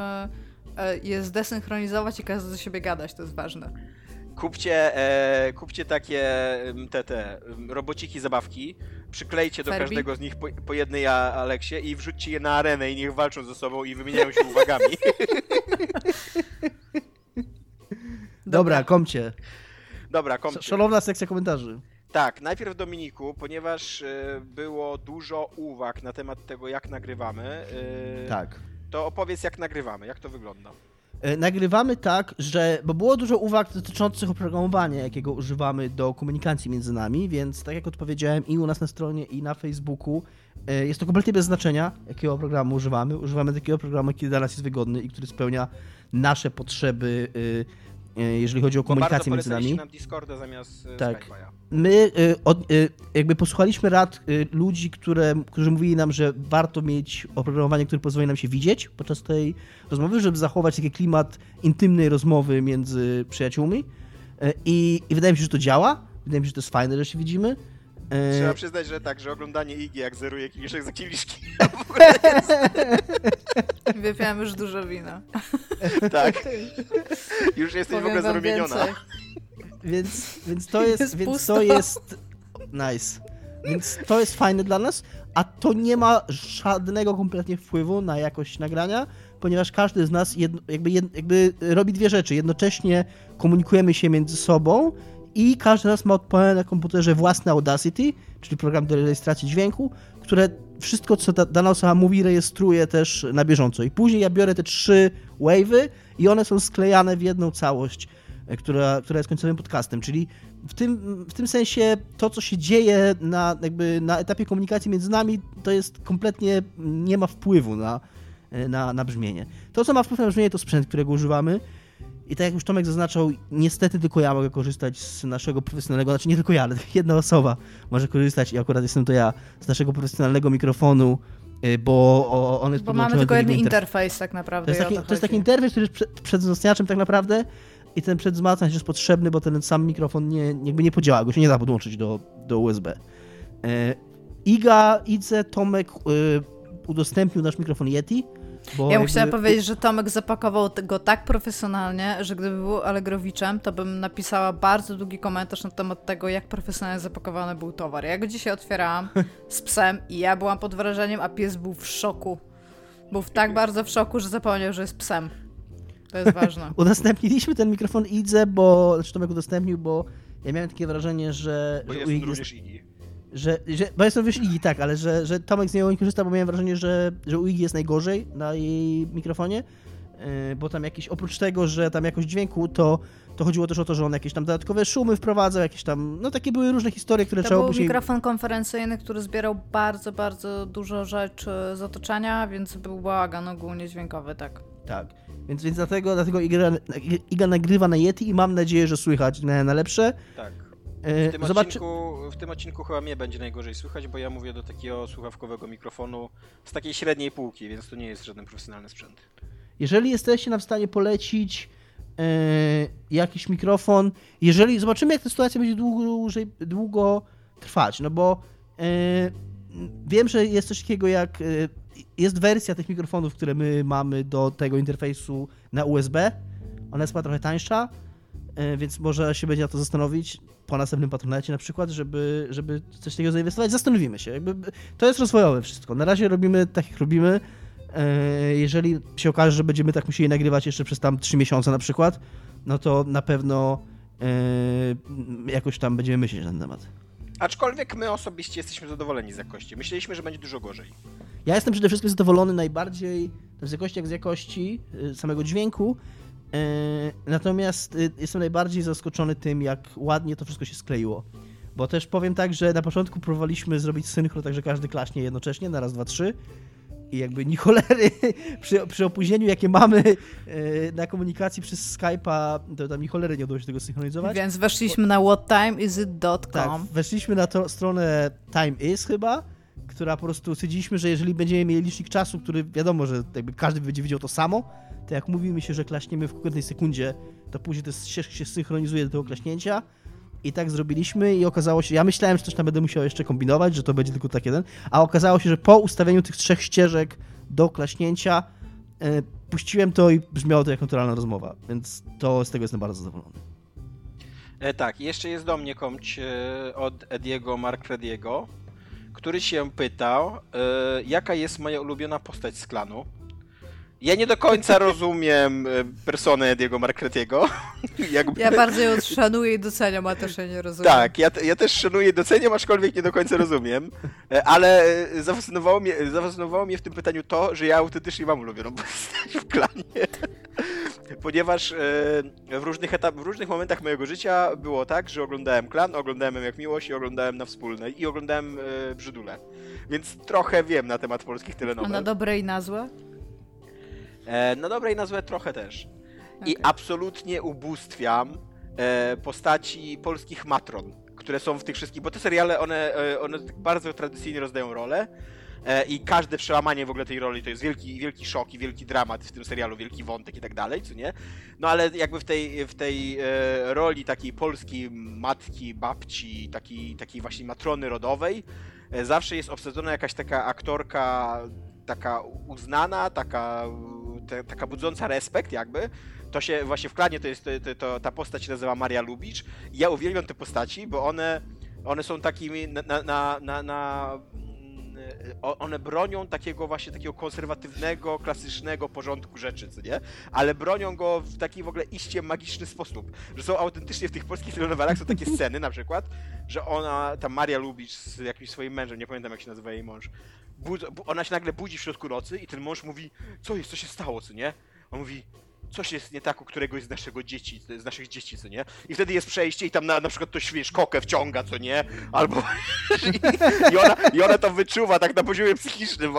e, je zdesynchronizować i każdy do siebie gadać, to jest ważne. Kupcie, e, kupcie takie em, te, te em, robociki zabawki, przyklejcie do Furby? każdego z nich po, po jednej A- Aleksie i wrzućcie je na arenę i niech walczą ze sobą i wymieniają się uwagami. Dobra, komcie. Dobra, komcie. Szalowna sekcja komentarzy. Tak, najpierw Dominiku, ponieważ e, było dużo uwag na temat tego, jak nagrywamy, e, Tak. to opowiedz, jak nagrywamy, jak to wygląda. E, Nagrywamy tak, że. Bo było dużo uwag dotyczących oprogramowania, jakiego używamy do komunikacji między nami, więc tak jak odpowiedziałem i u nas na stronie, i na Facebooku, jest to kompletnie bez znaczenia, jakiego programu używamy. Używamy takiego programu, jaki dla nas jest wygodny i który spełnia nasze potrzeby, jeżeli chodzi o komunikację między nami. nam Discorda zamiast e, Tak. Skype'a. My y, od, jakby posłuchaliśmy rad ludzi, które, którzy mówili nam, że warto mieć oprogramowanie, które pozwoli nam się widzieć podczas tej rozmowy, żeby zachować taki klimat intymnej rozmowy między przyjaciółmi. I, I wydaje mi się, że to działa. Wydaje mi się, że to jest fajne, że się widzimy. Y, Trzeba przyznać, że tak, że oglądanie Igi jak zeruje kieliszek za kieliszki. Wypiłam już dużo wina. tak. Już jesteś w ogóle Powiem wam zarumieniona. więcej. Więc, więc to jest, Jest więc pusto. to jest nice. Więc to jest fajne dla nas, a to nie ma żadnego kompletnie wpływu na jakość nagrania, ponieważ każdy z nas jedno, jakby, jed, jakby robi dwie rzeczy. Jednocześnie komunikujemy się między sobą i każdy z nas ma odpalone na komputerze własne Audacity, czyli program do rejestracji dźwięku, które wszystko, co dana osoba mówi, rejestruje też na bieżąco. I później ja biorę te trzy wave'y i one są sklejane w jedną całość e, która, która jest końcowym podcastem, czyli w tym, w tym sensie to, co się dzieje na, jakby na etapie komunikacji między nami, to jest kompletnie, nie ma wpływu na, e, na, na brzmienie. To, co ma wpływ na brzmienie, to sprzęt, którego używamy i tak jak już Tomek zaznaczał, niestety tylko ja mogę korzystać z naszego profesjonalnego, znaczy nie tylko ja, ale jedna osoba może korzystać i akurat jestem to ja, z naszego profesjonalnego mikrofonu, e, bo on jest Bo mamy tylko jeden inter- interfejs tak naprawdę. to jest, taki, to to jest taki interfejs, który jest przed, przed wzmacniaczem tak naprawdę i ten przedwzmacniacz jest potrzebny, bo ten sam mikrofon nie, jakby nie podziała, go się nie da podłączyć do, do USB. E, Iga, Idze, Tomek e, udostępnił nasz mikrofon Yeti, bo Ja bym jakby- chciała powiedzieć, że Tomek zapakował go tak profesjonalnie, że gdyby był Allegrowiczem, to bym napisała bardzo długi komentarz na temat tego, jak profesjonalnie zapakowany był towar. Ja go dzisiaj otwierałam z psem i ja byłam pod wrażeniem, a pies był w szoku. Był w tak bardzo w szoku, że zapomniał, że jest psem. To jest ważne. Udostępniliśmy ten mikrofon Idze, bo, znaczy Tomek udostępnił, bo ja miałem takie wrażenie, że, Bo jest również Igi. Że, że bo jestem wiesz Igi, tak, ale że, że Tomek z niego nie korzysta, bo miałem wrażenie, że, że u Igi jest najgorzej na jej mikrofonie, yy, bo tam jakieś, oprócz tego, że tam jakość dźwięku, to, to chodziło też o to, że on jakieś tam dodatkowe szumy wprowadzał, jakieś tam, no takie były różne historie, które To trzeba był później... mikrofon konferencyjny, który zbierał bardzo, bardzo dużo rzeczy z otoczenia, więc był bałagan ogólnie dźwiękowy, tak. Tak, więc, więc dlatego, dlatego Iga, Iga nagrywa na Yeti i mam nadzieję, że słychać na, na lepsze. Tak. Yy, W tym, Zobacz, odcinku, w tym odcinku chyba mnie będzie najgorzej słychać, bo ja mówię do takiego słuchawkowego mikrofonu z takiej średniej półki, więc to nie jest żaden profesjonalny sprzęt. Jeżeli jesteście nam w stanie polecić e, jakiś mikrofon, jeżeli zobaczymy, jak ta sytuacja będzie dłużej, długo trwać, no bo e, wiem, że jest coś takiego jak. E, jest wersja tych mikrofonów, które my mamy do tego interfejsu na USB. Ona jest chyba trochę tańsza. E, więc może się będzie na to zastanowić po następnym patronacie na przykład, żeby, żeby coś takiego zainwestować. Zastanowimy się. Jakby to jest rozwojowe wszystko. Na razie robimy tak, jak robimy. E, Jeżeli się okaże, że będziemy tak musieli nagrywać jeszcze przez tam 3 miesiące na przykład, no to na pewno e, jakoś tam będziemy myśleć na ten temat. Aczkolwiek my osobiście jesteśmy zadowoleni z jakości. Myśleliśmy, że będzie dużo gorzej. Ja jestem przede wszystkim zadowolony najbardziej z jakości jak z jakości samego dźwięku. E, Natomiast y, jestem najbardziej zaskoczony tym, jak ładnie to wszystko się skleiło. Bo też powiem tak, że na początku próbowaliśmy zrobić synchro, tak że każdy klaśnie jednocześnie, na raz, dwa, trzy. I jakby ni cholery przy, przy opóźnieniu, jakie mamy e, na komunikacji przez Skype'a, to tam ni cholery nie udało się tego synchronizować. Więc weszliśmy na whattimeisit.com. Tak, weszliśmy na to, stronę Time Is chyba, która po prostu stwierdziliśmy, że jeżeli będziemy mieli licznik czasu, który wiadomo, że jakby każdy będzie widział to samo, to jak mówimy się, że klaśniemy w konkretnej sekundzie, to później to się, się synchronizuje do tego klaśnięcia. I tak zrobiliśmy i okazało się, ja myślałem, że coś tam będę musiał jeszcze kombinować, że to będzie tylko tak jeden, a okazało się, że po ustawieniu tych trzech ścieżek do klaśnięcia e, puściłem to i brzmiało to jak naturalna rozmowa, więc to z tego jestem bardzo zadowolony. E, tak, jeszcze jest do mnie komć e, od Ediego Markrediego, który się pytał, e, jaka jest moja ulubiona postać z klanu. Ja nie do końca rozumiem e, personę Ediego Markrediego. Jakby... Ja bardzo ją szanuję i doceniam, a też jej nie rozumiem. Tak, ja, ja też szanuję, doceniam, aczkolwiek nie do końca rozumiem, E, ale e, zafascynowało mnie, zafascynowało mnie w tym pytaniu to, że ja autentycznie mam ulubioną postać w klanie. Ponieważ w różnych, etap, w różnych momentach mojego życia było tak, że oglądałem klan, oglądałem jak miłość i oglądałem na wspólnej i oglądałem Brzydule. Więc trochę wiem na temat polskich A telenowel. na dobre i na złe? E, na dobre i na złe trochę też. I Okej. absolutnie ubóstwiam e, postaci polskich matron, które są w tych wszystkich, bo te seriale, one, e, one tak bardzo tradycyjnie rozdają rolę e, i każde przełamanie w ogóle tej roli to jest wielki, wielki szok i wielki dramat w tym serialu, wielki wątek i tak dalej, co nie? No ale jakby w tej, w tej e, roli takiej polskiej matki, babci, takiej, takiej właśnie matrony rodowej, e, zawsze jest obsadzona jakaś taka aktorka taka uznana, taka, te, taka budząca respekt jakby. To się właśnie w klanie to jest, to, to, ta postać się nazywa Maria Lubicz. I ja uwielbiam te postaci, bo one, one są takimi na, na, na, na, mm, one bronią takiego właśnie takiego konserwatywnego, klasycznego porządku rzeczy, co nie? Ale bronią go w taki w ogóle iście magiczny sposób. Że są autentycznie w tych polskich telenowelach są takie sceny na przykład, że ona, ta Maria Lubicz z jakimś swoim mężem, nie pamiętam jak się nazywa jej mąż, ona się nagle budzi w środku nocy i ten mąż mówi, co jest, co się stało, co nie? On mówi, coś jest nie tak u któregoś z naszego dzieci, z naszych dzieci, co nie? I wtedy jest przejście i tam na, na przykład ktoś, wiesz, kokę wciąga, co nie? Albo... I, i, ona, I ona to wyczuwa tak na poziomie psychicznym w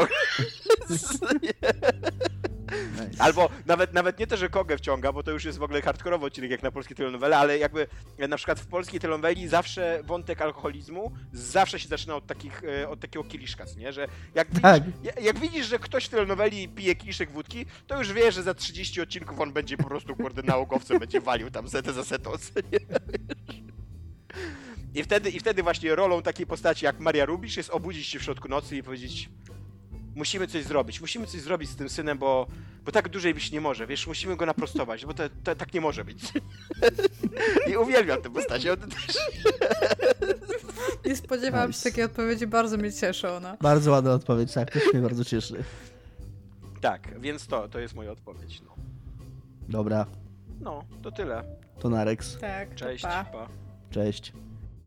nie? Albo nawet, nawet nie to, że kogę wciąga, bo to już jest w ogóle hardkorowy odcinek jak na polskie telenowele, ale jakby na przykład w polskiej telenoweli zawsze wątek alkoholizmu zawsze się zaczyna od, takich, e, od takiego kieliszka, nie? Że jak widzisz, Tak. ja- jak widzisz, że ktoś w telenoweli pije kieliszek wódki, to już wiesz, że za 30 odcinków on będzie po prostu kurde nałogowcem, będzie walił tam setę za setą, nie? I wtedy, I wtedy właśnie rolą takiej postaci jak Maria Rubisz jest obudzić się w środku nocy i powiedzieć musimy coś zrobić, musimy coś zrobić z tym synem, bo, bo tak dłużej być nie może, wiesz, musimy go naprostować, bo to, to tak nie może być. I uwielbiam tę postać, on też... Nie spodziewałam Nice. się takiej odpowiedzi, bardzo mnie cieszy ona. Bardzo ładna odpowiedź, tak, też mnie bardzo cieszy. Tak, więc to, to jest moja odpowiedź, no. Dobra, No, to tyle. to Narex. Tak, to Cześć, pa. pa. Cześć.